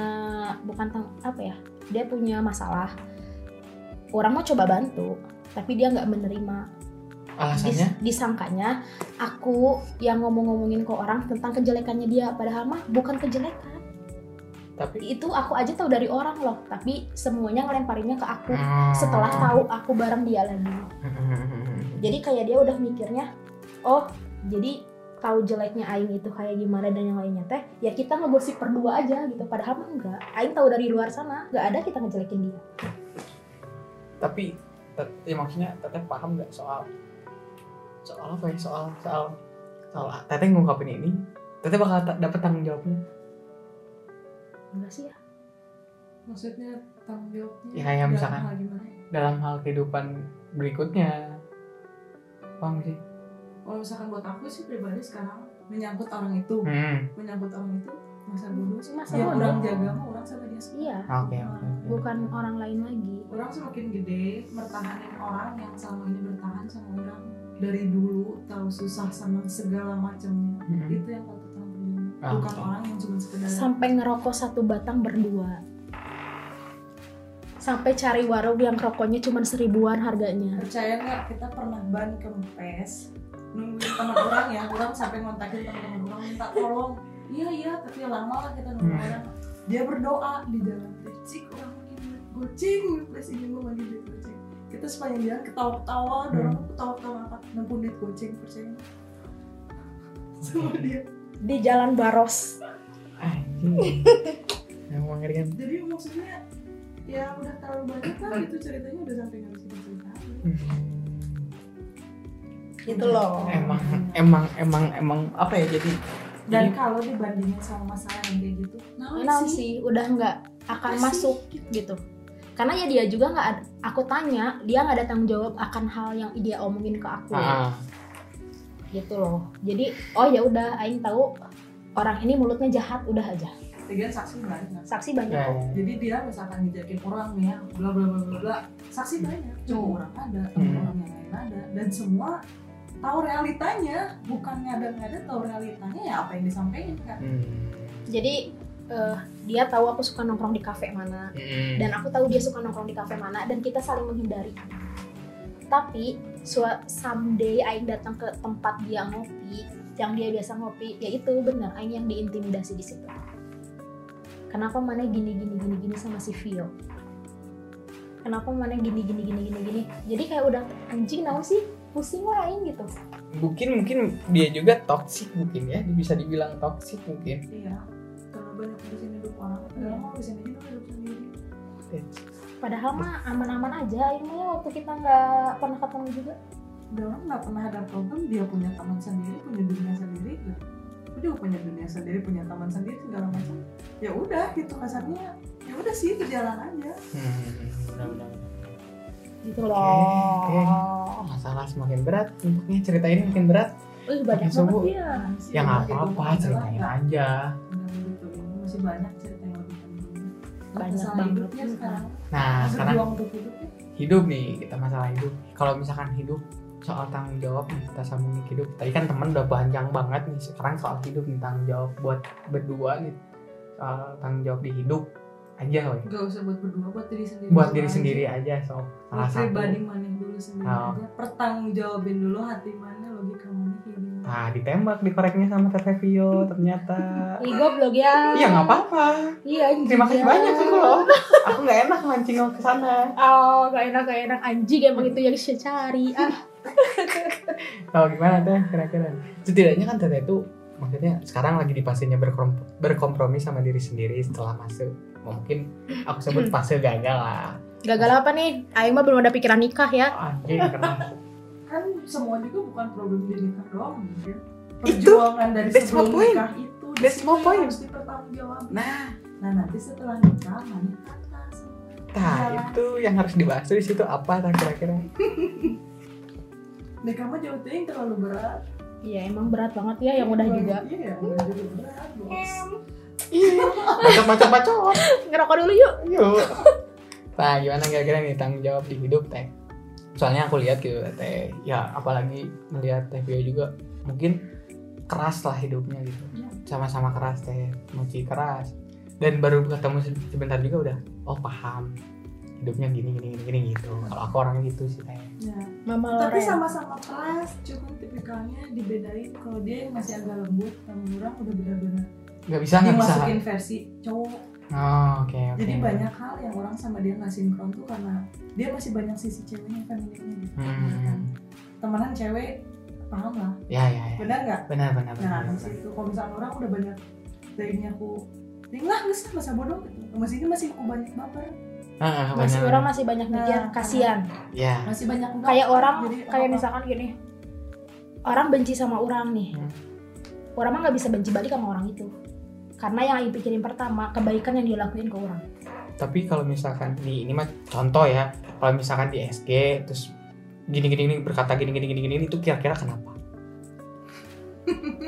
bukan tang- apa ya dia punya masalah. Orang mau coba bantu tapi dia nggak menerima. Alasannya? Dis- disangkanya aku yang ngomong-ngomongin ke orang tentang kejelekannya dia padahal mah bukan kejelekan. Tapi itu aku aja tahu dari orang loh tapi semuanya ngelemparinnya ke aku Hmm. setelah tahu aku bareng dia lagi. Jadi kayak dia udah mikirnya oh jadi tahu jeleknya Aing itu kayak gimana dan yang lainnya teh ya kita ngegosip berdua aja gitu. Padahal mah enggak. Aing tahu dari luar sana. Nggak ada kita ngejelekin dia. Tapi ya maksudnya teteh paham nggak soal soal apa ya? Soal soal soal teteh ngungkapin ini teteh bakal ta- dapet tanggung jawabnya? Enggak sih ya. Maksudnya tanggung jawabnya Ya, kayak dalam misalkan- hal gimana? dalam hal kehidupan berikutnya. Paham sih kalau misalkan buat aku sih pribadi sekarang menyangkut orang itu hmm. menyangkut orang itu masa bodoh sih Masa bodoh. orang jaga mah orang sama dia sendiri iya oke oke oke. bukan orang lain lagi orang semakin gede mertahanin orang yang selama ini bertahan sama orang dari dulu tahu susah sama segala macamnya Hmm. itu yang patut orang Ah, bukan oke. orang yang cuma sekedar sampai ngerokok satu batang berdua sampai cari warung yang rokoknya cuma seribuan harganya percaya nggak kita pernah ban kempes nungguin teman orang ya orang sampai ngontakin teman-teman orang minta tolong. Iya iya tapi lama lah kita nunggu Hmm. orang. Dia berdoa di jalan teh cik orang duit goceng plus ini mau lagi duit goceng kita sepanjang jalan ketawa-ketawa Hmm. dorong ketawa-ketawa apa? Nempun duit goceng percaya [LAUGHS] sama dia. Di jalan Baros. Anjing. Emang ngeri kan jadi maksudnya ya udah terlalu banyak lah itu ceritanya udah sampai nggak bisa diceritain Hmm. Gitu loh. Emang emang emang emang apa ya jadi dan jadi- kalau dibandingin sama masalah yang kayak gitu nah, Nah sih? udah nggak akan sih? masuk gitu. Karena ya dia juga nggak aku tanya dia nggak ada tanggung jawab akan hal yang dia omongin ke aku. Ah, gitu loh. Jadi oh ya udah Aing tahu orang ini mulutnya jahat udah aja. Lagian saksi banyak. Saksi banyak. Ya, kok ya. jadi dia misalkan ngejakin orang nih ya bla bla bla bla bla. Saksi banyak cowok Hmm. orang ada teman Hmm. orang yang lain ada. Dan semua tahu realitanya bukan ngada-ngada tahu realitanya ya apa yang disampaikan kan? Hmm. jadi eh, dia tahu aku suka nongkrong di kafe mana Hmm. dan aku tahu dia suka nongkrong di kafe mana dan kita saling menghindari. Tapi someday Aing datang ke tempat dia ngopi yang dia biasa ngopi ya itu benar Aing yang diintimidasi di situ. Kenapa mana gini gini gini gini sama si Vio? Kenapa mana gini gini gini gini gini? Jadi kayak udah anjing naon sih pusing lah Aing gitu. Mungkin mungkin dia juga toxic mungkin ya. Bisa dibilang toxic mungkin. Iya. Karena banyak ngurusin hidup orang. Mah ngurusin hidup sendiri. Padahal mah aman-aman aja ini waktu kita nggak pernah ketemu juga. orang nggak pernah ada problem dia punya teman sendiri punya dunia sendiri. Gitu juga punya dunia sendiri punya teman sendiri segala macam. Ya udah gitu kasarnya. Ya udah sih berjalan aja. Hmm, benar-benar Gitu Oke, loh. oke. masalah semakin berat untuknya cerita ini makin berat Wih, banyak Makin subuh. banget ya. Ya nggak apa-apa ceritain aja gitu ini masih banyak cerita yang lebih penting Banyak banget. hidupnya sekarang nah sekarang hidupnya hidup nih kita masalah hidup kalau misalkan hidup soal tanggung jawab nih kita sambungin hidup tadi kan temen udah panjang banget nih sekarang soal hidup nih tanggung jawab buat berdua nih soal tanggung jawab di hidup aja weh. Gak usah buat berdua, buat diri sendiri buat diri aja. sendiri aja so salah satu pribadi mana dulu sendiri Oh. aja pertanggung jawabin dulu hati mana logika mana kayak gimana nah ditembak dikoreknya sama Teteh Vio ternyata Ih, goblok ya. iya nggak apa-apa Iya, anjing. terima kasih ya. banyak sih loh aku nggak enak mancing ke sana Oh, gak enak, gak enak. Anjing emang itu yang saya cari. Ah, Tahu gimana teh kira-kira? Setidaknya kan Teteh itu maksudnya sekarang lagi di fasenya berkom- berkompromi sama diri sendiri setelah masuk mungkin aku sebut fase gagal lah. Gagal apa nih? Aing mah belum ada pikiran nikah ya. anjing karena kan semua juga bukan problem di nikah doang mungkin Itu, perjuangan dari that's my sebelum point. nikah itu di That's my point. harus dipertanggungjawab nah. Nah nanti setelah nikah mana kata nah itu yang harus dibahas di situ apa kira-kira? [LAUGHS] Nikah mah jauh ting terlalu berat Iya, emang berat banget. Ya yang udah juga. iya bos. Iya. Macam macam macam Ngerokok dulu yuk. yuk nah gimana kira-kira nih tanggung jawab di hidup teh? Soalnya aku lihat gitu teh. Ya apalagi melihat teh Vio juga mungkin keras lah hidupnya gitu. Sama-sama keras teh. Mochi keras. Dan baru ketemu se- sebentar juga udah oh paham hidupnya gini gini gini, gini gitu kalau aku orangnya gitu sih teh ya. Mama tapi Loren. sama-sama keras cuman tipikalnya dibedain kalau dia yang masih agak lembut sama orang udah benar-benar nggak bisa nggak bisa dimasukin versi cowok oh oke oke Jadi banyak hal yang orang sama dia nggak sinkron tuh karena dia masih banyak sisi ceweknya femininnya gitu. Hmm. Temenan cewek paham lah, ya ya ya benar nggak? benar benar Nah benar. situ kalau misalnya orang udah banyak tehnya aku tinggal nggak sih masa bodoh gitu. Masih ini masih aku banyak baper, Ah, ah, masih benar, orang masih banyak mikir Nah, kasihan. Ya masih banyak enggak. kayak orang Jadi, kayak apa-apa. misalkan gini. Orang benci sama orang nih. Hmm. orang mah nggak bisa benci balik sama orang itu. Karena yang Aing pikirin pertama kebaikan yang dia lakuin ke orang. Tapi kalau misalkan di ini mah contoh ya. Kalau misalkan di SG terus gini gini gini berkata gini gini gini gini itu kira-kira kenapa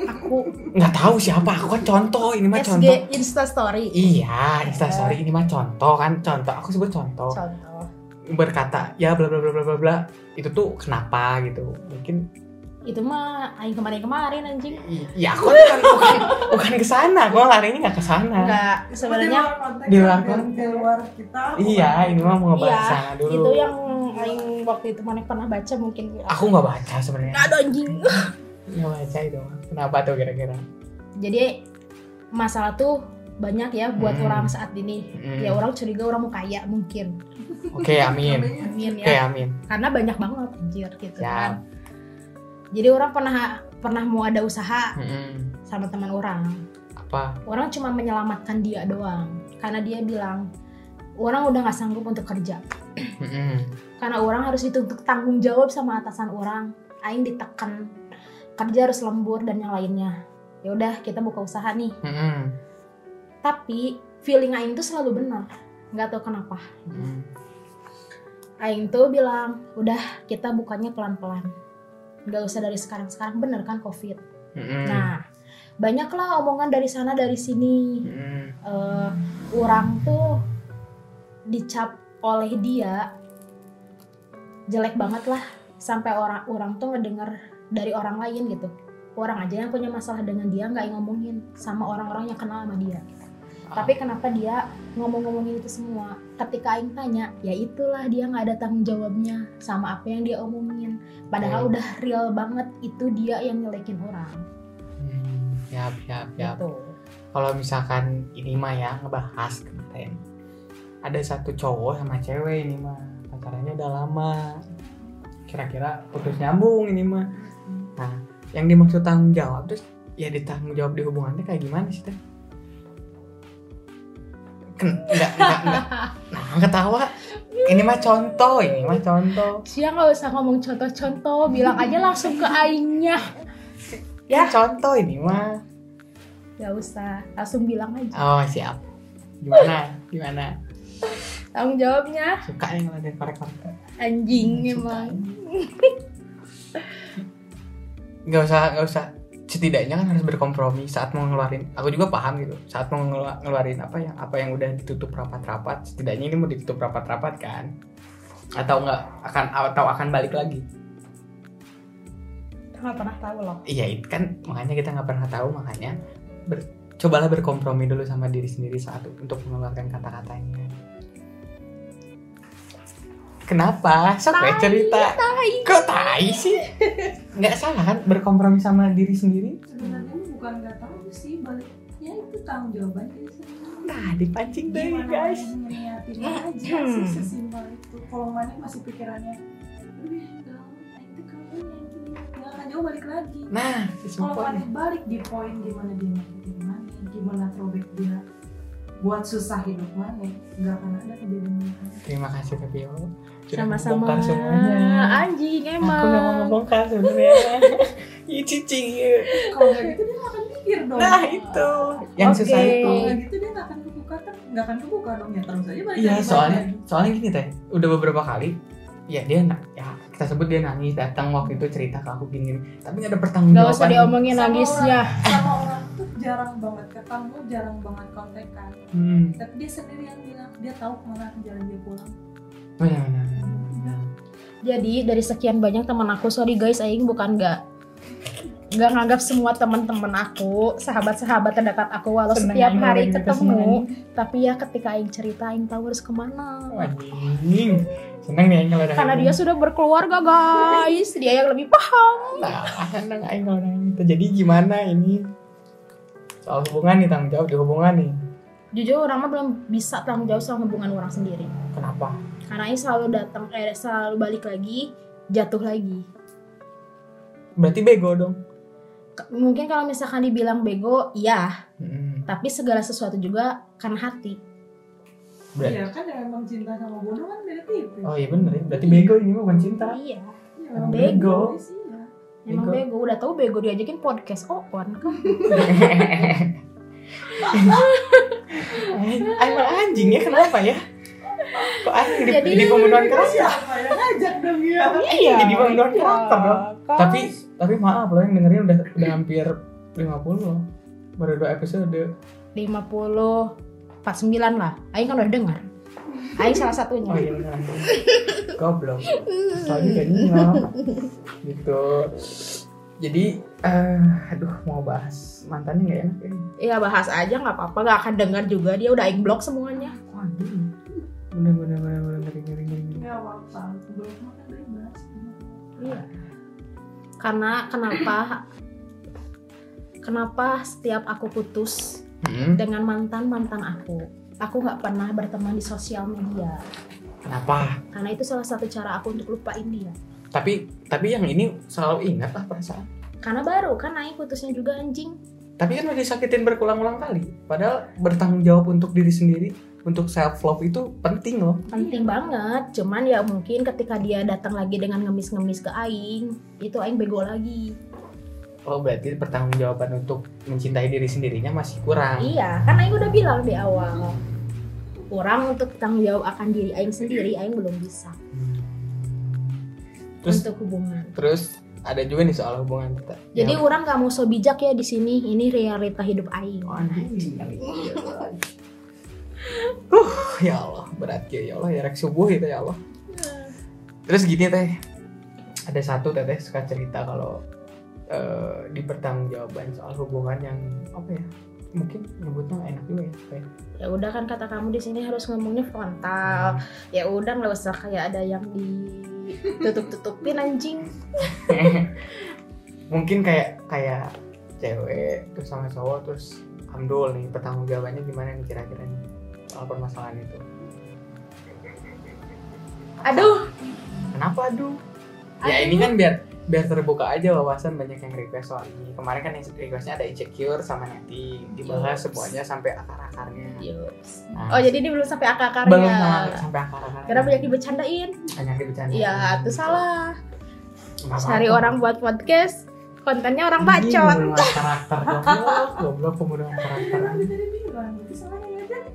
aku nggak tahu siapa aku kan contoh ini mah SG contoh. Insta Story. Iya instastory ini mah contoh kan contoh. Aku sebut contoh. Contoh. Berkata ya bla bla bla bla bla bla. Itu tuh kenapa gitu? Mungkin itu mah Aing kemarin-kemarin anjing. I- ya aku kan bukan bukan ke sana. Aku larinya nggak ke sana. Enggak Di sebenarnya di luar di luar kita. iya ini mah mau ngebahas Iya, sana dulu. itu yang Aing waktu itu mana pernah baca mungkin. Aku nggak baca sebenarnya. Nggak ada anjing baca itu kenapa tuh kira-kira? Jadi masalah tuh banyak ya buat Hmm. orang saat ini. Hmm. ya orang curiga orang mau kaya mungkin. Oke amin. Namanya. Amin oke ya amin. Karena banyak banget anjir gitu Ya. kan. Jadi orang pernah pernah mau ada usaha Mm-mm. sama teman orang. Apa? Orang cuma menyelamatkan dia doang. Karena dia bilang orang udah nggak sanggup untuk kerja. Mm-mm. karena orang harus dituntut tanggung jawab sama atasan orang. Aing ditekan kerja harus lembur dan yang lainnya. Ya udah kita buka usaha nih. Mm-mm. tapi feeling aing tuh selalu benar. Nggak tahu kenapa. Mm-mm. aing tuh bilang udah kita bukanya pelan pelan nggak usah dari sekarang sekarang bener kan covid? Mm-mm. nah banyaklah omongan dari sana dari sini. Mm-mm. eh, orang tuh dicap oleh dia jelek banget lah. Sampai orang orang tuh ngedenger dari orang lain gitu. Orang aja yang punya masalah dengan dia nggak ngomongin sama orang-orang yang kenal sama dia. Tapi kenapa dia ngomong-ngomongin itu semua? Ketika Aing tanya ya itulah dia nggak ada tanggung jawabnya sama apa yang dia omongin. Padahal Oke. udah real banget itu dia yang nyelekin orang. Hmm, siap siap siap gitu. Kalau misalkan ini mah ya ngebahas kemarin ada satu cowok sama cewek ini mah pacarannya udah lama. Kira-kira putus nyambung ini mah yang dimaksud tanggung jawab terus ya ditanggung jawab di hubungannya kayak gimana sih teh Ken, enggak, enggak, enggak. Nah, ketawa. Ini mah contoh, ini mah contoh. Sia nggak usah ngomong contoh-contoh, bilang aja langsung ke aingnya. Ya, contoh ini mah. Gak usah, langsung bilang aja. Oh, siap. Gimana? Gimana? Tanggung jawabnya Suka yang ngeliatin korek-korek. anjing emang. Nggak usah, nggak usah. Setidaknya kan harus berkompromi saat mau ngeluarin. Aku juga paham gitu. Saat mau ngelu- ngeluarin apa yang apa yang udah ditutup rapat-rapat. Setidaknya ini mau ditutup rapat-rapat kan? Atau nggak akan atau akan balik lagi? Kita nggak pernah tahu loh. Iya itu kan makanya kita nggak pernah tahu makanya ber- cobalah berkompromi dulu sama diri sendiri saat untuk mengeluarkan kata-katanya. Kenapa? Sok ya Tai, cerita. tai. Kok tai sih? Nggak salah kan berkompromi sama diri sendiri? sebenarnya ini bukan nggak tahu sih baliknya itu tanggung jawaban diri sendiri Nah dipancing deh gimana guys. ngeliatinnya aja sih sesimpel itu kalau mana masih pikirannya akan jauh balik lagi Nah kalau mana balik di poin gimana dia nyakitin mana gimana throwback dia buat susah hidup mana nggak akan ada kejadian itu Terima kasih Tepio. Sama-sama. Anjing Aku nggak mau emang. membongkar sebenarnya. [LAUGHS] Ih cicing. kalau gitu dia nggak akan mikir dong Nah itu yang Oke. susah itu. kalau gitu dia nggak akan kebuka kan nggak akan kebuka dong ya terus aja balik Iya soalnya soalnya gini teh udah beberapa kali ya dia na- ya kita sebut dia nangis datang waktu itu cerita ke aku gini tapi nggak ada Gak pertanggungjawaban usah diomongin Sama nangisnya. orang- sama orang tuh jarang banget ketemu jarang banget kontekan hmm. tapi dia sendiri yang bilang dia tahu ke mana jalan dia pulang benar benar benar, benar. Jadi dari sekian banyak teman aku, sorry guys, Aing bukan gak nggak nganggap semua teman-teman aku sahabat-sahabat terdekat aku walau Seneng setiap Aing hari ketemu tapi ya ketika Aing cerita Aing tahu harus ke mana. Anjing. seneng nih Aing kalau karena dia sudah berkeluarga guys. Dia yang lebih paham. Nah seneng Aing kalau gitu. jadi gimana ini? Soal hubungan nih tanggung jawab di hubungan nih. Jujur orang mah belum bisa tanggung jawab sama hubungan orang sendiri. Kenapa karena Aing selalu datang eh selalu balik lagi jatuh lagi. Berarti bego dong. K- mungkin kalau misalkan dibilang bego iya. Hmm. tapi segala sesuatu juga karena hati. Berarti- iya kan yang memang cinta sama bodoh kan beda tipis oh iya bener ya. Berarti bego ini bukan cinta. Iya. Iya, Emang bego. tipis, iya. emang Bego. bego. Udah tahu bego diajakin podcast oh kan [LAUGHS] [LAUGHS] Emang anjing ya kenapa ya? Kok di, Jadi- di pembunuhan karakter? yang ngajak dong ya iya Jadi pembunuhan karakter dong. kan. Tapi tapi maaf loh yang dengerin udah udah hampir 50 loh. Baru dua episode. 50 49 lah Aing kan udah dengar Aing salah satunya Oh iya benar. Goblok. Soalnya kayak nyok. Gitu. Jadi eh aduh mau bahas mantannya nggak enak ini. Iya bahas aja nggak apa-apa nggak akan dengar juga dia udah Aing blok semuanya. Bener bener bener bener ngeri ngeri ngeri. makan bebas Iya. Karena kenapa kenapa setiap aku putus Hmm, dengan mantan mantan aku, aku nggak pernah berteman di sosial media. kenapa? Karena itu salah satu cara aku untuk lupain dia. Tapi tapi yang ini selalu ingat lah perasaan. Karena baru kan naik putusnya juga anjing. Tapi kan udah disakitin berulang-ulang kali. Padahal bertanggung jawab untuk diri sendiri, untuk self love itu penting loh. Penting banget. Cuman ya mungkin ketika dia datang lagi dengan ngemis-ngemis ke Aing, itu Aing bego lagi. Oh berarti pertanggung jawaban untuk mencintai diri sendirinya masih kurang. Iya, kan Aing udah bilang di awal. Kurang untuk tanggung jawab akan diri Aing sendiri, Aing belum bisa Hmm. Terus untuk hubungan. terus ada juga nih soal hubungan kita. Jadi Yang- orang gak mau so bijak ya di sini. Ini realita hidup Aing. Anjing. Uh, ya Allah, berat ya, ya Allah, ya rek subuh itu ya Allah. Terus gini teh, ada satu teteh suka cerita kalau eh, di pertanggungjawaban soal hubungan yang apa ya? Mungkin nyebutnya enak juga ya. kayak. Ya udah kan kata kamu di sini harus ngomongnya frontal. Ya udah nggak usah kayak ada yang ditutup-tutupin anjing. [LAUGHS] mungkin kayak kayak cewek terus sama cowok terus amdul nih pertanggungjawabannya gimana nih kira-kira nih soal permasalahan itu. Aduh, kenapa aduh? Ya ini kan biar biar terbuka aja wawasan banyak yang request soal ini. Kemarin kan yang requestnya ada insecure sama netting dibahas Yups. semuanya sampai akar akarnya. Nah, Oh jadi ini belum sampai akar-akarnya. belum sama- sampai akar akarnya Karena banyak dibecandain. banyak dibicarain Iya, itu salah. Nggak Cari orang buat podcast, kontennya orang bacot. karakter. Goblok goblok pembunuhan karakter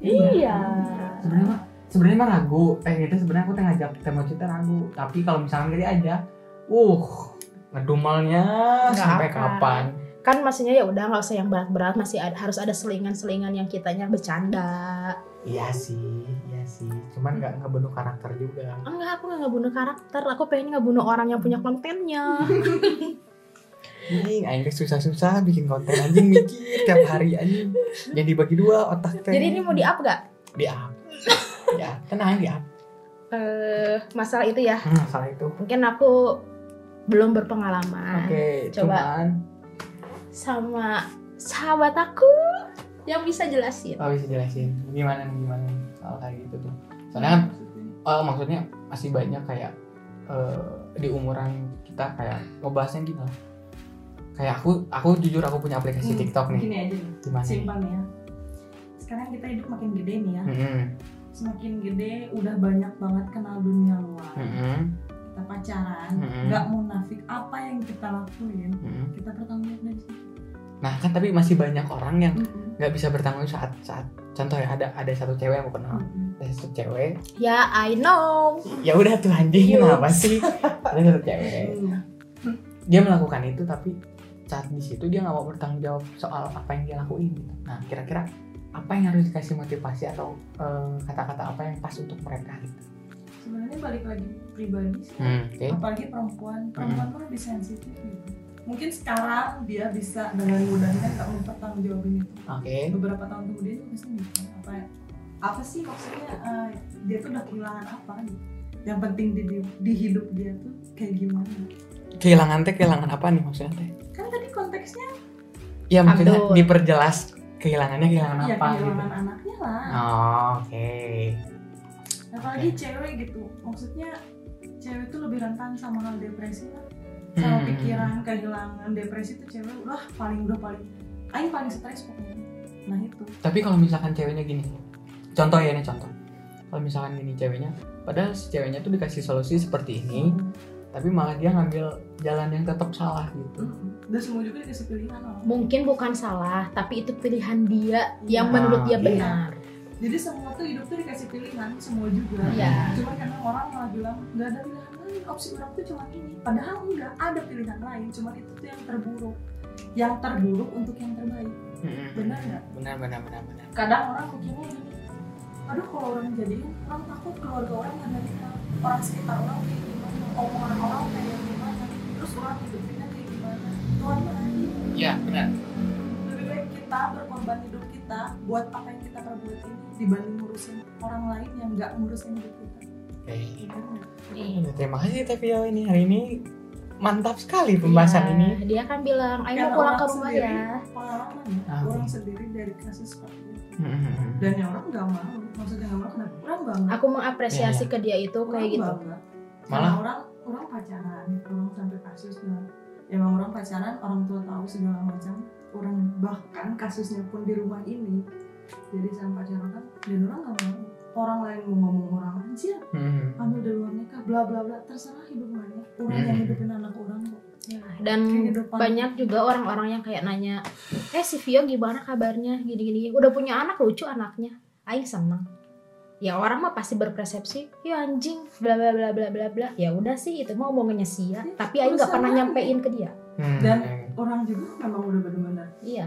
Iya. sebenarnya mah sebenarnya mah ragu eh itu sebenarnya aku tuh ngajak tema kita ragu tapi kalau misalnya dia aja uh ngedumalnya Nggak sampai akan. kapan Kan maksudnya ya udah nggak usah yang berat-berat, masih ada, harus ada selingan-selingan yang kitanya bercanda. iya sih iya sih cuman nggak ngebunuh karakter juga Enggak, aku nggak ngebunuh karakter. Aku pengen ngebunuh orang yang punya kontennya. [LAUGHS] Anjing, aing susah-susah bikin konten anjing mikir tiap hari anjing. Jadi dibagi dua otak teh. Jadi ini mau di up gak? di up. ya, tenang di up. Eh, masalah itu ya. Hmm, salah itu. Mungkin aku belum berpengalaman Oke, Ah, coba. cuman sama sahabat aku yang bisa jelasin. oh bisa jelasin gimana gimana soal kayak gitu tuh. Soalnya kan oh, maksudnya masih banyak kayak eh, di umuran kita kayak ngebahasnya gitu. Kayak aku aku jujur aku punya aplikasi Hmm, TikTok nih. Gini aja Gimana? nih ya. Sekarang kita hidup makin gede nih ya. Mm-mm, Semakin gede udah banyak banget kenal dunia luar. mm-mm, Kita pacaran, Mm-mm. nggak munafik apa yang kita lakuin, mm-mm. kita bertanggung jawab dari situ. Nah kan tapi masih banyak orang yang Mm-mm. nggak bisa bertanggung jawab saat saat contoh ya ada ada satu cewek yang aku kenal Mm-mm. ada satu cewek Ya, I know. ya udah tuh anjing kenapa sih ada satu cewek Mm. dia melakukan itu tapi saat di situ dia nggak mau bertanggung jawab soal apa yang dia lakuin gitu. nah kira-kira apa yang harus dikasih motivasi atau eh, kata-kata apa yang pas untuk mereka gitu? Sebenarnya balik lagi pribadi sih. hmm, oke. Apalagi perempuan. Perempuan tuh lebih sensitif gitu. mungkin sekarang dia bisa dengan mudahnya nggak mempertanggungjawabin itu. Oke. Beberapa tahun kemudian dia pasti mikir apa apa sih maksudnya eh, dia tuh udah kehilangan apa gitu? Yang penting di, di, di hidup dia tuh kayak gimana? Kehilangan teh kehilangan apa nih maksudnya teh tadi konteksnya ya maksudnya Abdul. diperjelas kehilangannya kehilangan ya apa gitu. kehilangan anaknya lah. Oh, oke. Apalagi cewek gitu. Maksudnya cewek tuh lebih rentan sama hal depresi lah. Sama Hmm. pikiran kehilangan depresi tuh cewek udah paling udah paling Aing paling stres pokoknya. Nah itu. Tapi kalau misalkan ceweknya gini, contoh ya ini contoh. Kalau misalkan gini ceweknya, padahal si ceweknya tuh dikasih solusi seperti ini, tapi malah dia ngambil jalan yang tetap salah gitu. Mm-mm. dan semua juga dikasih pilihan loh Mungkin bukan salah, tapi itu pilihan dia yang Iya. menurut dia Iya. benar. jadi semua tuh hidup tuh dikasih pilihan semua juga Iya. cuma karena orang malah bilang nggak ada pilihan lain opsi orang tuh cuma ini padahal enggak ada pilihan lain cuma itu tuh yang terburuk yang terburuk untuk yang terbaik Benar nggak? Benar benar benar benar. kadang orang mikirnya gini aduh kalau orang jadiin orang takut keluarga orang menderita orang sekitar orang kayak gimana omongan orang kayak gimana terus orang hidupnya kayak gimana Tuhan adil. Iya benar. lebih baik kita berkorban hidup kita buat apa yang kita perbuat ini dibanding ngurusin orang lain yang nggak ngurusin hidup kita Oke. Benar nggak? Ya, Terima kasih Tevio ini hari ini mantap sekali pembahasan Iya, ini. Dia kan bilang, "Ayo Karena pulang ke rumah sendiri, ya." pengalaman ya Ah, orang iya. sendiri dari kasus seperti itu Hmm. dan yang orang nggak mau maksudnya nggak mau kenapa orang bangga Aku mengapresiasi Iya, ke dia itu orang kayak gitu. bangga. Malah- Karena orang orang pacaran orang sampai kasus dan emang orang pacaran orang tua tahu segala macam orang bahkan kasusnya pun di rumah ini jadi sama pacaran kan dan orang nggak mau orang lain mau ngomong orang anjir Hmm. hamil dari luar nikah bla bla bla terserah hidup mana orang yang Hmm. hidupin anak orang kok Ya, Dan Kehidupan. banyak juga orang-orang yang kayak nanya, "Eh, si Vio gimana kabarnya? Gini-gini. Udah punya anak lucu anaknya." Aing seneng. Ya orang mah pasti berpersepsi, ya anjing, bla bla bla bla bla bla. Ya udah sih itu mah omongannya sia, Ya, tapi Aing nggak pernah nyampein ke dia. Hmm. Dan- orang juga memang udah benar-benar Iya.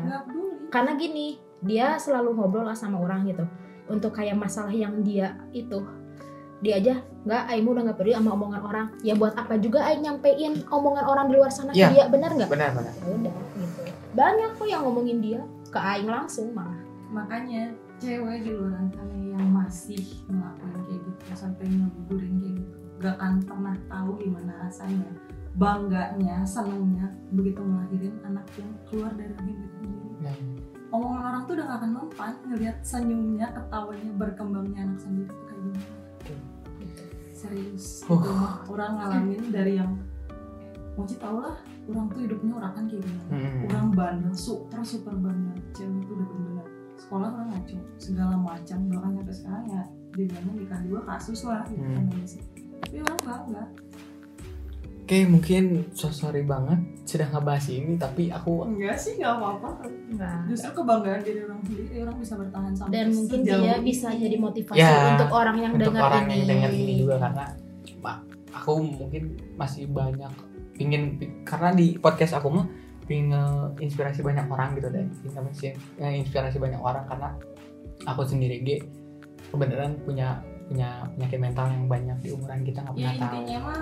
Karena gini, dia selalu ngobrol lah sama orang gitu. Untuk kayak masalah yang dia itu dia aja nggak Aing udah nggak peduli sama omongan orang ya buat apa juga Aing nyampein omongan orang di luar sana Iya. ke dia benar nggak benar benar. ya udah gitu banyak kok yang ngomongin dia ke Aing langsung malah makanya cewek di luar sana yang masih ngelakuin kayak gitu sampai ngegugurin kayak gitu. Gak akan pernah tahu gimana rasanya bangganya senengnya begitu ngelahirin anak yang keluar dari rahim kita sendiri. Nah, omongan orang tuh udah gak akan mempan ngelihat senyumnya ketawanya berkembangnya anak sendiri tuh kayak gimana. Gitu. serius. Uh. itu orang ngalamin dari yang Mochi tau lah orang tuh hidupnya orang kan kayak gimana. Hmm. orang bandel super super bandel. Cewek itu udah bener-bener sekolah orang ngaco segala macam bahkan sampai sekarang ya dibilangnya nikah dua kasus lah gitu Hmm. kan Indonesia. tapi orang bangga Oke, mungkin so sorry banget sudah ngebahas ini, tapi aku enggak sih nggak apa-apa Enggak. justru kebanggaan diri orang sendiri orang bisa bertahan sampai Dan mungkin dia ini. bisa jadi motivasi Ya, untuk orang yang untuk dengar orang ini. yang dengar ini juga karena aku mungkin masih banyak pingin karena di podcast aku mah inspirasi banyak orang gitu deh. Pingin inspirasi banyak orang karena aku sendiri ge kebenaran punya punya penyakit mental yang banyak di umuran kita nggak ya pernah tahu. intinya mah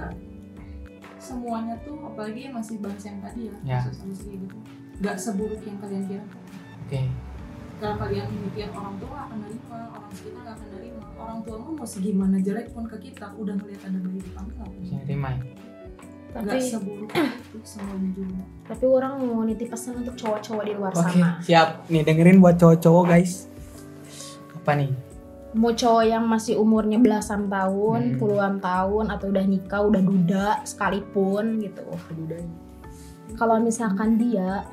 semuanya tuh apalagi yang masih bahas yang tadi ya, Ya. kasus gitu nggak seburuk yang kalian kira. Oke. Kalau kalian demikian orang tua akan nerima orang sekitar nggak akan nerima. Orang tua mau segimana jelek pun ke kita udah ngeliat ada bayi di kami nggak terima ya Tapi nggak seburuk itu juga tapi orang mau nitip pesan untuk cowok-cowok di luar oke sana. siap nih dengerin buat cowok-cowok guys apa nih Mau cowok yang masih umurnya belasan tahun, Hmm. puluhan tahun atau udah nikah, udah duda sekalipun gitu. Kalau misalkan dia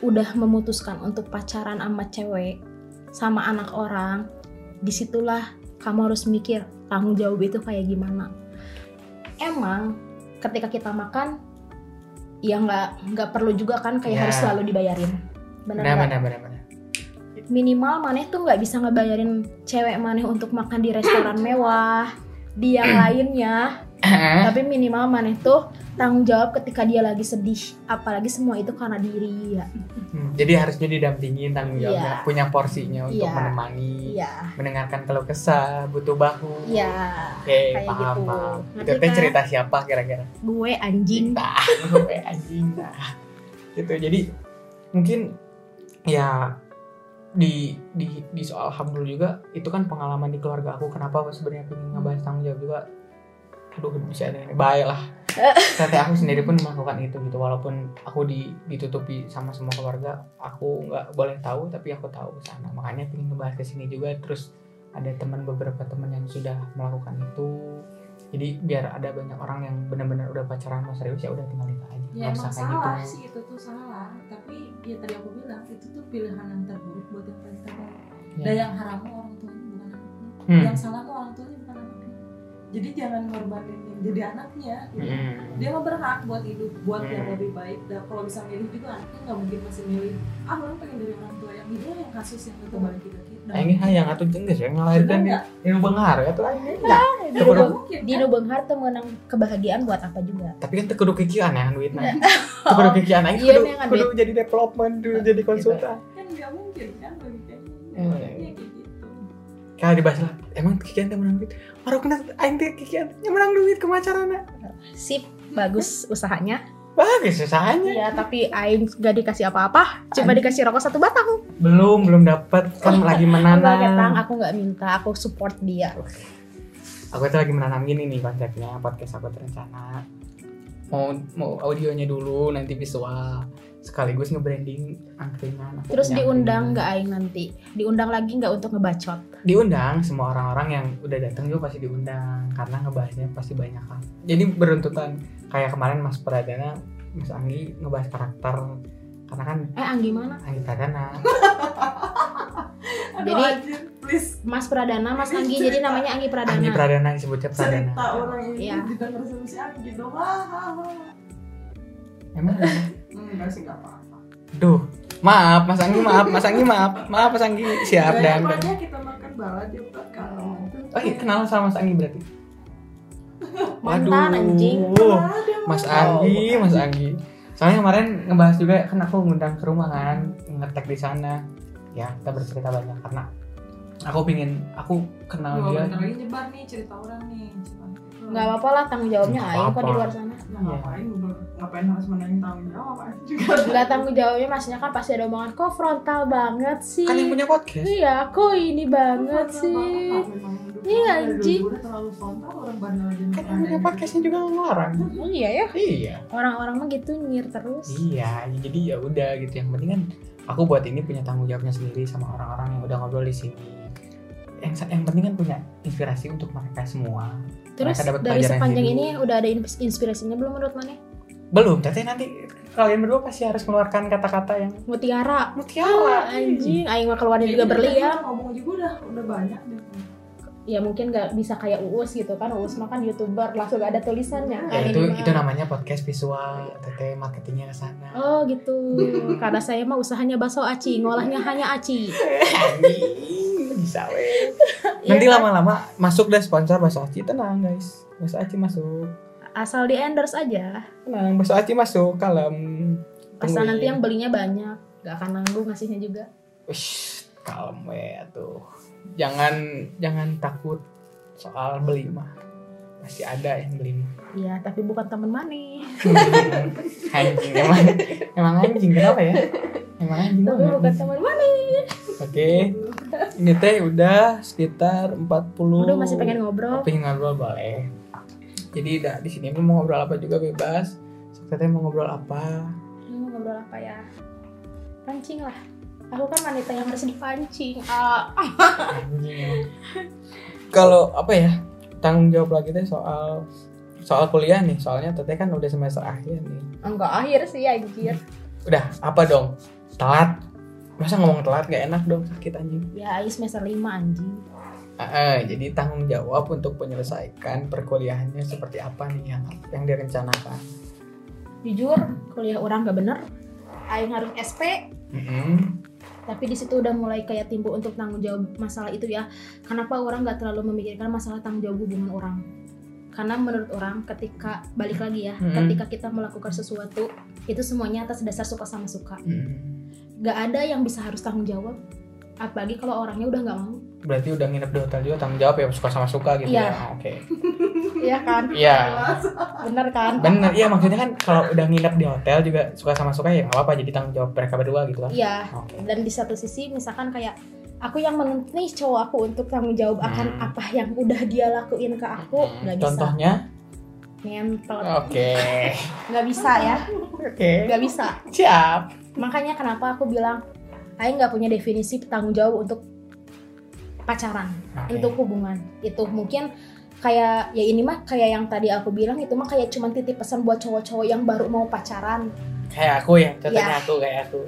udah memutuskan untuk pacaran sama cewek sama anak orang, di situlah kamu harus mikir tanggung jawab itu kayak gimana. Emang ketika kita makan, ya nggak nggak perlu juga kan kayak Ya. harus selalu dibayarin. Benar benar benar benar Minimal maneh tuh nggak bisa ngebayarin cewek maneh untuk makan di restoran mewah, di yang lainnya. [CLEARS THROAT] Tapi minimal maneh tuh tanggung jawab ketika dia lagi sedih, apalagi semua itu karena diri ya. Hmm, jadi harusnya didampingin tanggung jawabnya Iya. punya porsinya untuk Iya. menemani Iya, mendengarkan keluh kesah butuh bahu iya. oke kayak paham gitu. paham Ngerti itu teh kan? cerita siapa kira-kira Gue anjing. Nah, [LAUGHS] gue anjing nah gitu jadi mungkin ya di di di soal hamdul juga itu kan pengalaman di keluarga aku kenapa aku sebenarnya pengen ngebahas tanggung jawab juga aduh bisa ini baik [LAUGHS] ternyata aku sendiri pun melakukan itu gitu walaupun aku di ditutupi sama semua keluarga aku nggak boleh tahu tapi aku tahu ke sana. Makanya pengen ngebahas ke sini juga terus ada teman beberapa teman yang sudah melakukan itu. Jadi biar ada banyak orang yang benar-benar udah pacaran mau serius ya udah tinggal nikah aja. Ya emang kayak salah gitu. sih itu tuh salah. Tapi ya tadi aku bilang itu tuh pilihan yang terburuk buat yang paling terbaik Ya. dan yang haram orang tuanya bukan anaknya Hmm. yang salah orang tuanya jadi jangan ngorbanin yang jadi anaknya gitu. Hmm. dia mah berhak buat hidup buat yang Hmm. lebih baik dan kalau bisa milih juga anaknya nggak mungkin masih milih ah orang pengen dari orang tua yang ini yang kasus yang kita balik kita kita Nah, ini hayang atau jengges ya ngelahirkan di ini benghar ya tuh dong. mungkin di kan? Nubenghar tuh menang kebahagiaan buat apa juga. tapi kan kudu kikian ya duitnya [LAUGHS] Teu kudu kikian aja Iya, kudu, kudu jadi development kudu jadi konsultan kan nggak mungkin kan bagi kayaknya Hmm. Makanya kayak gitu kalau dibahas lah emang kikian teh menang duit baru kena aing teh kikian menang duit kemacaran Sip, bagus usahanya. bagus usahanya Iya, tapi aing gak dikasih apa-apa, cuma dikasih rokok satu batang. belum belum dapat kan [LAUGHS] lagi Enggak menanam aku nggak minta, aku support dia. aku tuh lagi menanam gini nih konsepnya podcast aku terencana mau mau audionya dulu nanti visual sekaligus nge-branding angkringan Terus diundang nggak aing nanti? Diundang lagi nggak untuk ngebacot? diundang semua orang-orang yang udah datang juga pasti diundang karena ngebahasnya pasti banyak kan jadi beruntutan kayak kemarin Mas Pradana Mas Anggi ngebahas karakter karena kan Eh, Anggi mana? Anggi Pradana [LAUGHS] Aduh, Jadi- anjir, please Mas Pradana, Mas Anggi, jadi namanya Anggi Pradana. Anggi Pradana disebutnya Pradana cerita orang ini Iya. didengar sama si Anggi dong ah. emang enggak sih nggak apa-apa duh maaf Mas Anggi maaf Mas Anggi maaf maaf Mas Anggi siap dan apanya kita makan balad di belakang oh iya kenal sama Mas Anggi berarti Mantan, anjing. Mas Anggi, Mas Anggi. Soalnya kemarin ngebahas juga kan aku ngundang ke rumah kan, ngetek di sana. Ya, kita bercerita banyak karena aku pingin aku kenal dia. bentar lagi nyebar nih cerita orang nih Nggak apa-apa lah, tanggung jawabnya aing kok di luar sana. Nah, ngapain ngapain harus menangin tanggung jawab Aing juga Nggak tanggung jawabnya maksudnya kan pasti ada omongan, kok frontal banget sih? Kan yang punya podcast. Iya, kok ini banget sih? Iya, anjing. Udah terlalu frontal orang bandel aja Kan yang punya podcastnya juga ngelarang. Oh, iya ya, Iya. orang-orang mah gitu nyir terus. Iya, jadi ya udah gitu. Yang penting kan aku buat ini punya tanggung jawabnya sendiri sama orang-orang yang udah ngobrol di sini. Yang, yang penting kan punya inspirasi untuk mereka semua. Terus dari sepanjang hidup. ini udah ada ins- inspirasinya belum menurut mana? belum teteh nanti kalian berdua pasti harus mengeluarkan kata-kata yang Mutiara. mutiara Anjing, aing mah keluarnya juga berlian. ngomong juga udah udah banyak deh Ya mungkin nggak bisa kayak Uus gitu kan. Uus mah kan youtuber langsung ada tulisannya kan. ya itu itu namanya podcast visual teteh marketingnya ke sana Oh gitu. Karena saya mah usahanya bakso aci, ngolahnya hanya aci. [LAUGHS] Bisa weh [LAUGHS] nanti kan? lama-lama masuk deh sponsor bakso aci tenang guys bakso aci masuk Asal di endorse aja. tenang bakso aci masuk kalem Asal Tungguin. nanti yang belinya banyak, nggak akan nanggung ngasihnya juga. Wish, kalem weh tuh jangan jangan takut soal beli mah masih ada yang beli Iya, tapi bukan teman mani. anjing [LAUGHS] emang emang anjing kenapa ya emang anjing Tapi bukan teman mani. oke ini teh udah sekitar 40 Udah masih pengen ngobrol. pengen ngobrol boleh jadi dah di sini mau ngobrol apa juga bebas teteh mau ngobrol apa Ini mau ngobrol apa ya? Pancing lah. Aku kan wanita yang harus dipancing. Anjing. kalau apa ya tanggung jawab lagi teh soal soal kuliah nih soalnya teteh kan udah semester akhir nih enggak akhir sih anjir. udah apa dong telat masa ngomong telat gak enak dong sakit anjing Ya, semester 5 anjing. Ah, jadi tanggung jawab untuk menyelesaikan perkuliahannya seperti apa nih yang yang direncanakan Jujur, kuliah orang gak bener. Aing harus SP, Mm-mm. Tapi di situ udah mulai kayak timbul untuk tanggung jawab masalah itu ya. Kenapa orang nggak terlalu memikirkan masalah tanggung jawab hubungan orang? Karena menurut orang ketika balik lagi ya, Hmm. ketika kita melakukan sesuatu itu semuanya atas dasar suka sama suka. Mm. Gak ada yang bisa harus tanggung jawab. Apalagi kalau orangnya udah nggak mau. berarti udah nginep di hotel juga tanggung jawab ya suka sama suka gitu Iya. ya oke [LAUGHS] Iya kan? iya Bener kan? bener iya maksudnya kan kalau udah nginep di hotel juga suka sama suka ya nggak apa-apa jadi tanggung jawab mereka berdua gitu kan Iya. oke Dan di satu sisi misalkan kayak aku yang menuntut nih cowok aku untuk tanggung jawab akan Hmm. apa yang udah dia lakuin ke aku nggak bisa. contohnya Ngentot. oke [LAUGHS] Nggak bisa ya. oke Nggak bisa. siap Makanya kenapa aku bilang Aing nggak punya definisi tanggung jawab untuk pacaran, Oke. untuk hubungan. Itu mungkin kayak ya ini mah kayak yang tadi aku bilang itu mah kayak cuman titip pesan buat cowok-cowok yang baru mau pacaran. kayak aku ya contohnya Ya. aku kayak aku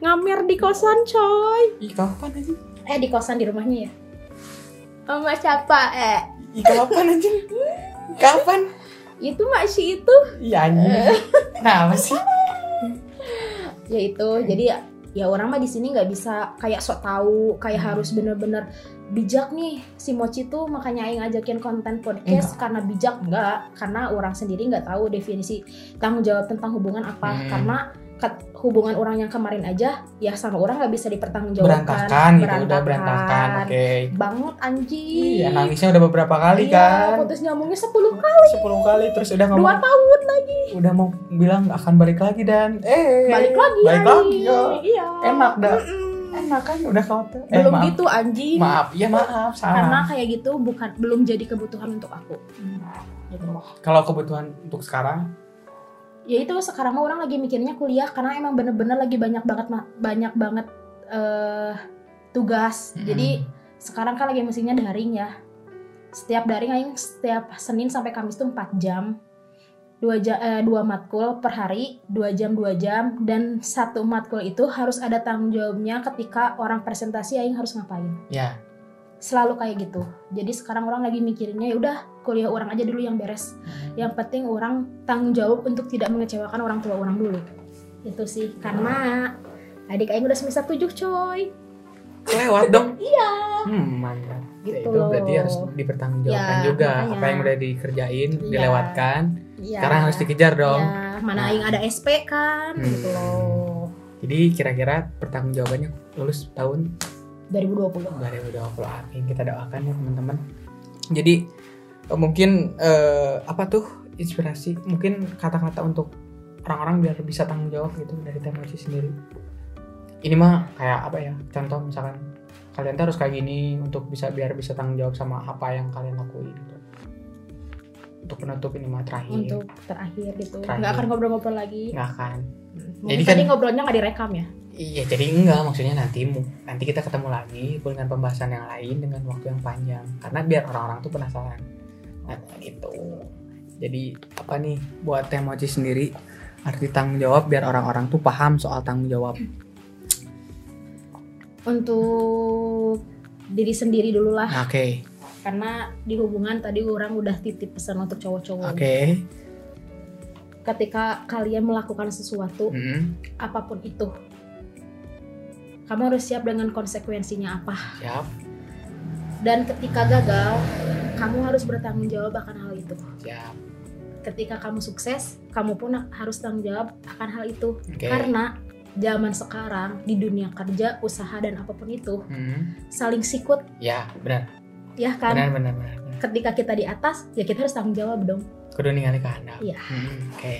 Ngamer di kosan coy. ih kapan aja Eh di kosan di rumahnya ya. Sama siapa eh? ih kapan aja kapan Itu masih itu. iya anjing [LAUGHS] kenapa sih Ya itu. Jadi ya, orang mah di sini nggak bisa kayak sok tahu, kayak harus bener-bener bijak nih. Si Mochi tuh makanya aing ngajakin konten podcast karena bijak enggak karena orang sendiri nggak tahu definisi tanggung jawab tentang hubungan apa. Hmm. karena hubungan orang yang kemarin aja ya sama orang nggak bisa dipertanggungjawabkan. Berantakan gitu udah berantakan. oke. Banget anjing. Iya nangisnya udah beberapa kali Iya, kan. putus nyambungnya 10 kali. 10 kali terus udah ngomong tahun lagi udah mau bilang akan balik lagi dan eh balik lagi balik anjing. lagi ya. iya Enak dah. Mm-mm. enak kan udah ke hotel eh, belum maaf. gitu anjing maaf ya maaf karena salah kayak gitu bukan belum jadi kebutuhan untuk aku gitu loh kalau kebutuhan untuk sekarang ya itu sekarang mah orang lagi mikirnya kuliah karena emang bener-bener lagi banyak banget banyak banget eh tugas Mm-mm. jadi sekarang kan lagi musimnya daring ya setiap daring aing setiap Senin sampai Kamis tuh 4 jam dua jam eh, dua matkul per hari dua jam dua jam dan satu matkul itu harus ada tanggung jawabnya ketika orang presentasi aing harus ngapain. Ya. Selalu kayak gitu. Jadi sekarang orang lagi mikirinnya ya udah kuliah orang aja dulu yang beres. Yang penting orang tanggung jawab untuk tidak mengecewakan orang tua orang dulu. Itu sih karena adik aing udah semester 7 coy. Lewat dong. [LAUGHS] Iya. Hmm mantap. Ya, Gitu itu berarti harus dipertanggungjawabkan Ya, juga. Makanya. apa yang udah dikerjain Iya. dilewatkan Iya. sekarang harus dikejar dong. Iya, mana aing ada SP kan Hmm. gitu loh. Jadi kira-kira pertanggungjawabannya lulus tahun? 2020 2020 amin kita doakan ya teman-teman. Jadi eh, mungkin eh, apa tuh inspirasi? Mungkin kata-kata untuk orang-orang biar bisa tanggung jawab gitu dari Temoci sendiri. Ini mah kayak apa ya? Contoh misalkan kalian tuh harus kayak gini untuk bisa biar bisa tanggung jawab sama apa yang kalian lakuin gitu untuk penutup ini mah terakhir untuk terakhir gitu Terakhir. nggak akan ngobrol-ngobrol lagi nggak akan mungkin Jadi tadi kan- ngobrolnya nggak direkam ya Iya, jadi enggak maksudnya nanti nanti kita ketemu lagi dengan pembahasan yang lain dengan waktu yang panjang karena biar orang-orang tuh penasaran. Nah, gitu. Jadi apa nih buat Teh Mochi sendiri arti tanggung jawab biar orang-orang tuh paham soal tanggung jawab. Untuk diri sendiri dulu lah. Oke, Karena di hubungan tadi orang udah titip pesan untuk cowok-cowok. oke. Ketika kalian melakukan sesuatu, Mm, apa pun itu, kamu harus siap dengan konsekuensinya apa. siap, Dan ketika gagal, kamu harus bertanggung jawab akan hal itu. siap. Ketika kamu sukses, kamu pun harus tanggung jawab akan hal itu. Oke. Karena zaman sekarang di dunia kerja, usaha dan apa pun itu Mm, saling sikut, ya, benar. Ya kan? Benar, benar, benar. benar. Ketika kita di atas, ya kita harus tanggung jawab dong. Kudu ningali ke handap. Iya. Hmm, oke.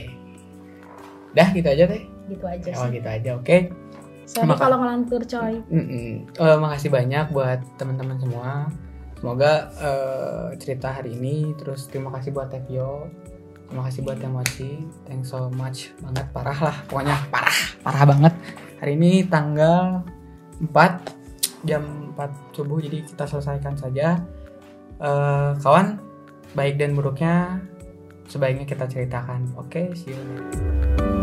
Dah gitu aja teh. Gitu aja Oh sih. gitu aja, oke. Sorry Maka- kalau ngelantur coy. Mm-mm. Eh, makasih banyak buat teman-teman semua. Semoga eh, cerita hari ini terus terima kasih buat Tevio. Terima kasih buat Emoji. Thanks so much banget parah lah pokoknya parah parah banget. Hari ini tanggal 4 jam 4 subuh jadi kita selesaikan saja. Eh, kawan baik dan buruknya sebaiknya kita ceritakan. Oke, see you.